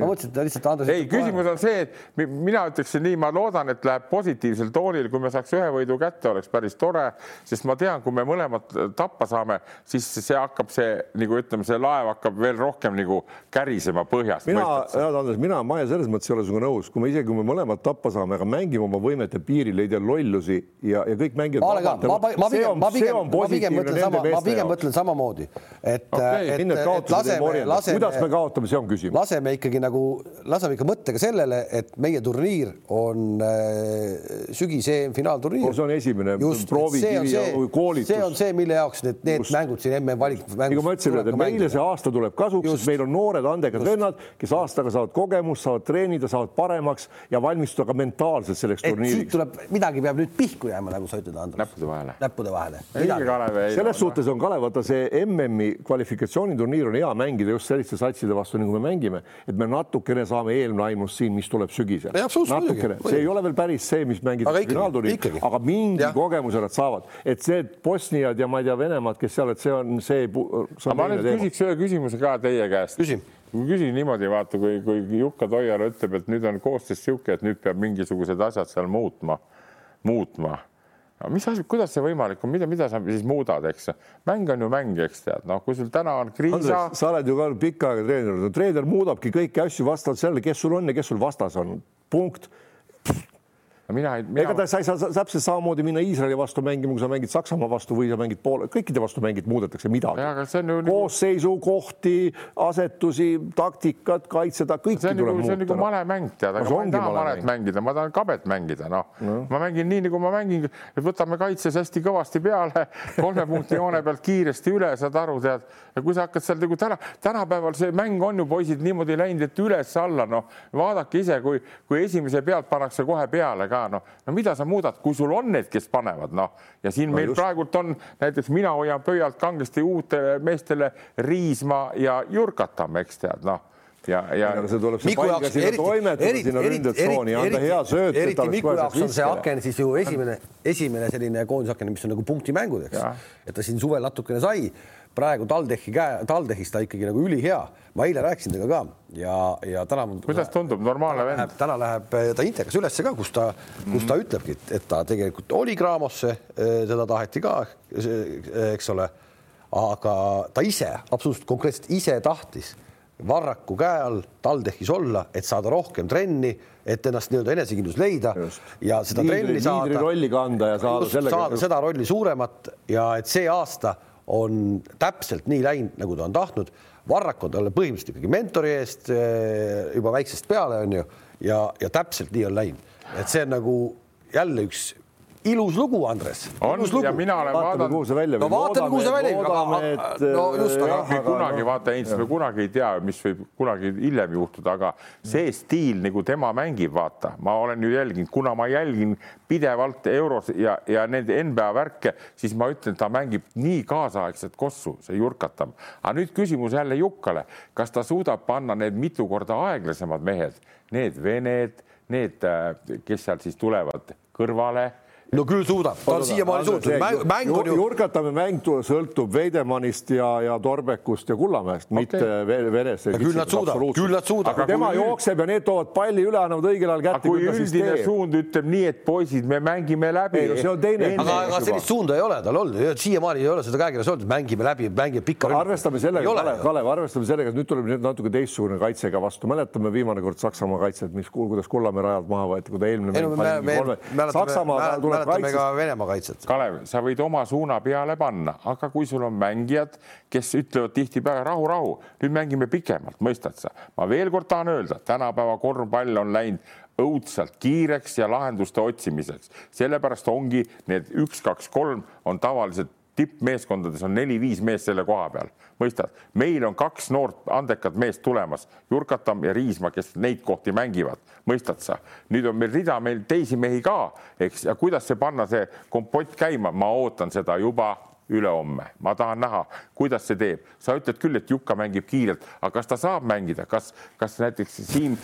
S1: ma mõtlesin, et lihtsalt Andres.
S3: ei, küsimus on see, et mina ütleksin nii, ma loodan, et läheb positiivsel toonil, kui me saaks ühe võidu kätte, oleks päris tore, sest ma tean, kui me mõlemad tappa saame, siis see hakkab see nagu ütleme, see laev hakkab veel rohkem nagu kärisema põhjast.
S2: mina, head Andres, mina, ma selles mõttes ei ole sinuga nõus, kui me isegi, kui me mõlemad tappa saame, aga mängime oma võimete piiril, ei tee lollusi ja, ja kõik mängivad.
S1: ma, ma, ma pigem, ma pigem ma pigem mõtlen sama, ma pigem mõtlen samamoodi, et
S2: okay,, et, et laseme, laseme, kuidas me kaotame, see on küsimus.
S1: laseme ikkagi nagu, laseme ikka mõttega sellele, et meie turniir on äh, sügise finaalturniir
S2: no,. see on esimene proovikivi ja koolitus.
S1: see on see, mille jaoks need, need Just. mängud siin emme valikud.
S2: nagu ma ütlesin, et meile see aasta tuleb kasuks, sest meil on noored andekad vennad, kes aastaga saavad kogemust, saavad treenida, saavad paremaks ja valmistuda ka mentaalselt selleks turniiriks.
S1: tuleb, midagi peab nüüd pihku jääma, nagu sa ütled, Andres.
S3: näppude vahele.
S1: näppude vahele
S2: selles suhtes on Kalev, vaata see MM-i kvalifikatsiooniturniir on hea mängida just selliste satside vastu, nagu me mängime, et me natukene saame eelmaailmust siin, mis tuleb sügisel. natukene, see ei ole veel päris see, mis mängitakse finaalturniiril, aga mingi ja. kogemuse nad saavad, et see Bosniad ja ma ei tea, Venemaad, kes seal, et see on see.
S3: ma nüüd küsiks ühe küsimuse ka teie käest.
S1: küsi
S3: ma küsin niimoodi, vaata, kui, kui Jukka Toiala ütleb, et nüüd on koosseis niisugune, et nüüd peab mingisugused asjad seal muutma, muutma no mis asi, kuidas see võimalik on, mida, mida sa siis muudad, eks? Mäng on ju mäng, eks tead, noh, kui sul täna on kriis.
S2: sa oled ju ka pikka aega treener, treener muudabki kõiki asju vastavalt sellele, kes sul on ja kes sul vastas on, punkt
S3: mina ei mina....
S2: ega ta, sa ei saa täpselt samamoodi minna Iisraeli vastu mängima, kui sa mängid Saksamaa vastu või sa mängid Poola, kõikide vastu mängid, muudetakse midagi.
S3: Ju...
S2: koosseisu, kohti, asetusi, taktikat, kaitseda, kõiki
S3: tuleb nagu, muuta. see on nagu malemäng, tead, aga ma ei taha malet mängida, ma tahan kabet mängida, noh no. ma mängin nii, nagu ma mängin, võtame kaitses hästi kõvasti peale, kolme punkti joone pealt kiiresti üle, saad aru, tead, ja kui sa hakkad seal nagu täna, tänapäeval see mäng on ju poisid niimoodi läinud, et üles-alla, noh, vaadake ise, kui, kui esimese pealt pannakse kohe peale ka ka noh, no mida sa muudad, kui sul on need, kes panevad, noh ja siin no meil just. praegult on näiteks mina hoian pöialt kangesti uutele meestele Riisma ja Jurkatam, eks tead, noh ja, ja
S2: see tuleb see pall ka sinna toimetada sinna ründetsooni ja anda hea sööt.
S1: eriti Miku jaoks on see aken siis ju esimene, esimene selline koondisaken, mis on nagu punktimängud, eks. et ta siin suvel natukene sai praegu TalTechi käe, TalTechis ta ikkagi nagu ülihea. ma eile rääkisin temaga ka ja, ja täna.
S3: kuidas tundub, normaalne vend?
S1: täna läheb ta Intekas ülesse ka, kus ta kus ta mhm. ütlebki, et ta tegelikult oli Gramosse, teda taheti ka, eks ole. aga ta ise absoluutselt konkreetselt ise tahtis Varraku käe all TalTechis olla, et saada rohkem trenni, et ennast nii-öelda enesekindlus leida Just. ja seda liidri, trenni saada.
S2: rolli kanda ja saada sellega.
S1: saada seda rolli suuremat ja et see aasta on täpselt nii läinud, nagu ta on tahtnud. Varrak on talle põhimõtteliselt ikkagi mentori eest eh, juba väiksest peale on ju ja, ja täpselt nii on läinud, et see on nagu jälle üks ilus lugu, Andres.
S3: on lugu. ja mina olen vaadanud.
S2: kuhu see välja
S1: viib. no vaatame, kuhu see välja
S3: viib. no just, aga. me kunagi no, vaata, Heinz, me kunagi ei tea, mis võib kunagi hiljem juhtuda, aga see stiil nagu tema mängib, vaata, ma olen ju jälginud, kuna ma jälgin pidevalt euros ja, ja need NBA värke, siis ma ütlen, ta mängib nii kaasaegset kossu, see Jurkatam. aga nüüd küsimus jälle Jukkale, kas ta suudab panna need mitu korda aeglasemad mehed, need vened, need, äh, kes sealt siis tulevad kõrvale
S1: no küll suudab, ta on siiamaani suutnud, mäng, mäng on ju.
S2: Jurkatame mäng sõltub Veidemannist ja, ja Torbekust ja Kullamäest okay., mitte Venest.
S1: küll nad suudavad, küll nad suudavad.
S2: tema kui... jookseb ja need toovad palli üle, annavad õigel ajal kätte.
S3: kui üldine suund ütleb nii, et poisid, me mängime läbi.
S2: ei no see on teine.
S1: aga, aga sellist suunda ei ole tal olnud, siiamaani ei ole seda käekirjas olnud, mängime läbi, mängime pikka.
S2: arvestame sellega, Kalev, Kalev, arvestame sellega, et nüüd tuleb nüüd natuke teistsugune kaitsega vastu, mäletame viimane kord Saksamaa kaitset, mis, kuidas Kullamäe rajalt maha võeti, kui ta eelmine.
S1: Saksamaa tuleb mäletame ka Venemaa kaitset.
S3: Kalev, sa võid oma suuna peale panna, aga kui sul on mängijad, kes ütlevad tihtipeale rahu, rahu, nüüd mängime pikemalt, mõistad sa? ma veel kord tahan öelda, tänapäeva korvpall on läinud õudselt kiireks ja lahenduste otsimiseks, sellepärast ongi need üks, kaks, kolm on tavaliselt tippmeeskondades on neli-viis meest selle koha peal, mõistad? meil on kaks noort andekat meest tulemas, Jurkatam ja Riismaa, kes neid kohti mängivad, mõistad sa? nüüd on meil rida meil teisi mehi ka, eks, ja kuidas see panna, see kompott käima, ma ootan seda juba ülehomme, ma tahan näha, kuidas see teeb. sa ütled küll, et Jukka mängib kiirelt, aga kas ta saab mängida, kas, kas näiteks Siim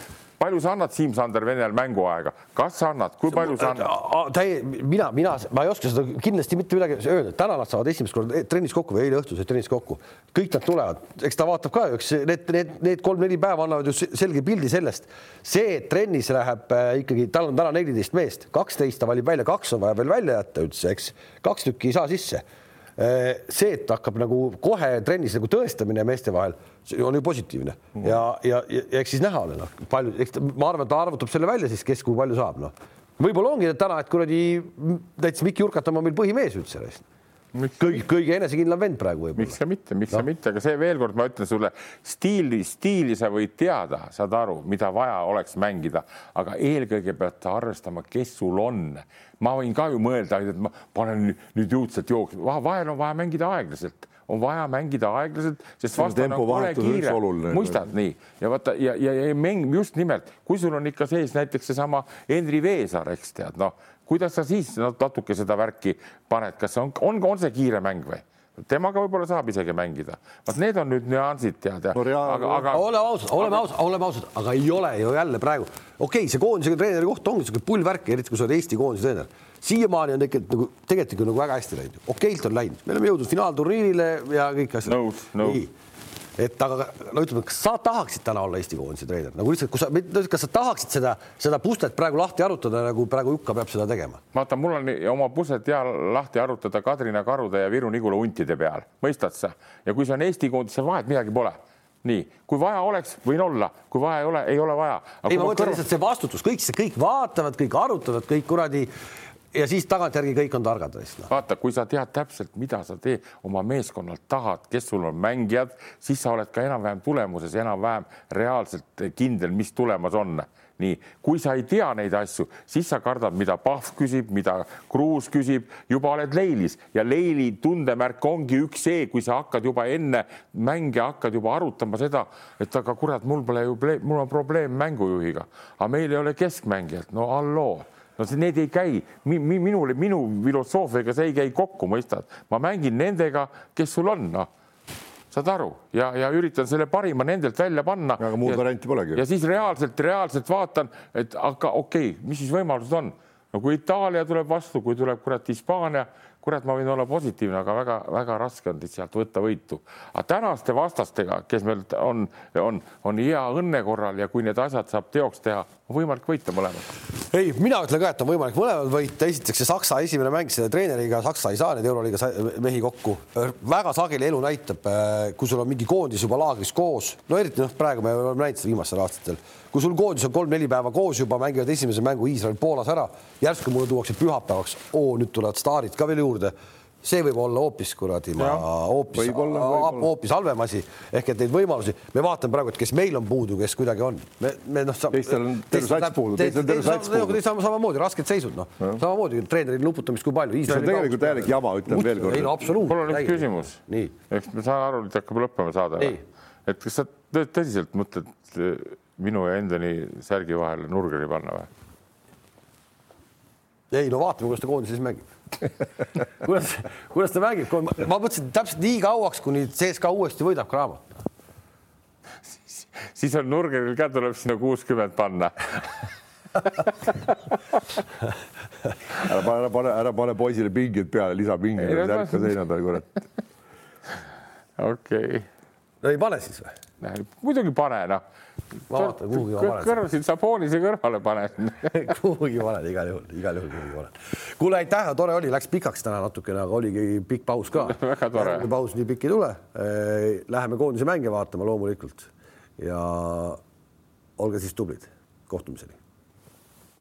S3: palju sa annad Siim-Sander Venel mänguaega, kas sa annad, kui palju sa annad?
S1: täie, mina, mina, ma ei oska seda kindlasti mitte midagi öelda, täna nad saavad esimest korda trennis kokku või eile õhtul said trennis kokku, kõik nad tulevad, eks ta vaatab ka, eks need, need, need kolm-neli päeva annavad ju selge pildi sellest. see, et trennis läheb äh, ikkagi, tal on täna neliteist meest, kaksteist ta valib välja, kaks on vaja veel välja jätta üldse, eks, kaks tükki ei saa sisse. Äh, see, et hakkab nagu kohe trennis nagu tõestamine meeste vahel, see on ju positiivne mm. ja, ja, ja, eks siis näha ole, noh, palju, eks ma arvan, ta arvutab selle välja siis, kes kui palju saab, noh. võib-olla ongi täna, et kuradi näiteks Mikk Jurkatam on meil põhimees üldse kõige, kõige enesekindlam vend praegu võib-olla.
S3: miks ka mitte, miks no. ka mitte, aga see veel kord, ma ütlen sulle, stiili, stiili sa võid teada, saad aru, mida vaja oleks mängida, aga eelkõige pead arvestama, kes sul on ma võin ka ju mõelda, et ma panen nüüd juudselt jooksma, vahel on vaja mängida aeglaselt. On vaja mängida aeglaselt, sest vastane on kole kiire, mõistad? Nii. Ja vaata ja, ja, ja mäng just nimelt, kui sul on ikka sees näiteks seesama Henri Veesaar, eks tead, noh, kuidas sa siis natuke seda värki paned, kas on, on, on see kiire mäng või? Temaga võib-olla saab isegi mängida. vot need on nüüd nüansid tead ja no,.
S1: aga, aga oleme ausad, oleme ausad, oleme ausad, aga ei ole ju jälle praegu, okei okay,, see koondise treeneri koht ongi niisugune pull värk, eriti kui sa oled Eesti koondise treener. siiamaani on tegelikult nagu tegelikult nagu väga hästi läinud, okeilt on läinud, me oleme jõudnud finaalturniirile ja kõik asjad.
S3: nõus, nõus
S1: et aga no ütleme, kas sa tahaksid täna olla Eesti koondise treener nagu lihtsalt, kus sa, kas sa tahaksid seda, seda puslet praegu lahti arutada, nagu praegu Jukka peab seda tegema?
S3: vaata, mul on oma puslet hea lahti arutada Kadrina Karude ja Viru-Nigula huntide peal, mõistad sa? ja kui see on Eesti koondis, seal vahet midagi pole nii, kui vaja oleks, võin olla, kui vaja ei ole, ei ole vaja.
S1: ei, ma mõtlen kõrv... lihtsalt see vastutus, kõik, kõik vaatavad, kõik arutavad, kõik kuradi ja siis tagantjärgi kõik on targad vist
S3: no.. vaata, kui sa tead täpselt, mida sa teed oma meeskonnalt tahad, kes sul on mängijad, siis sa oled ka enam-vähem tulemuses enam-vähem reaalselt kindel, mis tulemas on. Nii, kui sa ei tea neid asju, siis sa kardad, mida Pahv küsib, mida Kruus küsib, juba oled leilis ja leili tundemärk ongi üks see, kui sa hakkad juba enne mänge hakkad juba arutama seda, et aga kurat, mul pole ju, mul on probleem mängujuhiga, aga meil ei ole keskmängijat, no halloo no see, need ei käi mi, mi, minule, minu filosoofiaga see ei käi kokku, mõistad, ma mängin nendega, kes sul on, noh saad aru ja, ja üritan selle parima nendelt välja panna.
S2: aga muud varianti polegi.
S3: ja siis reaalselt, reaalselt vaatan, et aga okei okay,, mis siis võimalused on. no kui Itaalia tuleb vastu, kui tuleb kurat Hispaania kurat, ma võin olla positiivne, aga väga-väga raske on sealt võtta võitu. aga tänaste vastastega, kes meil on, on, on hea õnne korral ja kui need asjad saab teoks teha, võimalik võita mõlemat.
S1: ei, mina ütlen ka, et on võimalik mõlemad võita. esiteks see Saksa esimene mäng selle treeneriga, Saksa ei saa neid Euroliiga mehi kokku. väga sageli elu näitab, kui sul on mingi koondis juba laagris koos, no eriti noh, praegu me oleme näinud seda viimastel aastatel kui sul koondis on kolm-neli päeva koos juba, mängivad esimese mängu Iisrael Poolas ära, järsku mulle tuuakse pühapäevaks, oo, nüüd tulevad staarid ka veel juurde see võib olla hoopis kuradi, hoopis, hoopis halvem asi ehk et neid võimalusi, me vaatame praegu, et kes meil on puudu, kes kuidagi on. me, me noh.
S2: teistel on terve sats puudu, teistel on terve sats puudu.
S1: samamoodi rasked seisud, noh, samamoodi treeneri nuputamist, kui palju.
S2: see on tegelikult täielik jama, ütlen veel kord.
S1: ei no absoluutselt.
S3: mul on üks küsimus. eks ma saan aru, et hakkab lõppema saade. et kas sa tõsiselt mõtled minu ja Endoni särgi vahele nurgeri panna või?
S1: ei no vaatame, kuidas ta koondises mängib kuidas, kuidas ta mängib, ma mõtlesin täpselt nii kauaks, kuni CSKA uuesti võidab Cramo
S3: siis, siis on nurgeril ka tuleb sinna kuuskümmend panna
S2: ära pane, ära pane, ära pane poisile pingid peale, lisapingid, särka seina peal, kurat.
S3: okei okay..
S1: no ei pane siis või?
S3: Muidugi pane, noh.
S1: ma vaatan, kuhugi ma panen.
S3: kõrvasid Sabonise kõrvale panen
S1: kuhugi panen, igal juhul, igal juhul kuhugi panen. kuule, aitäh, tore oli, läks pikaks täna natukene, aga oligi pikk paus ka.
S3: väga tore.
S1: paus nii pikk ei tule. Läheme koondise mänge vaatama loomulikult ja olge siis tublid, kohtumiseni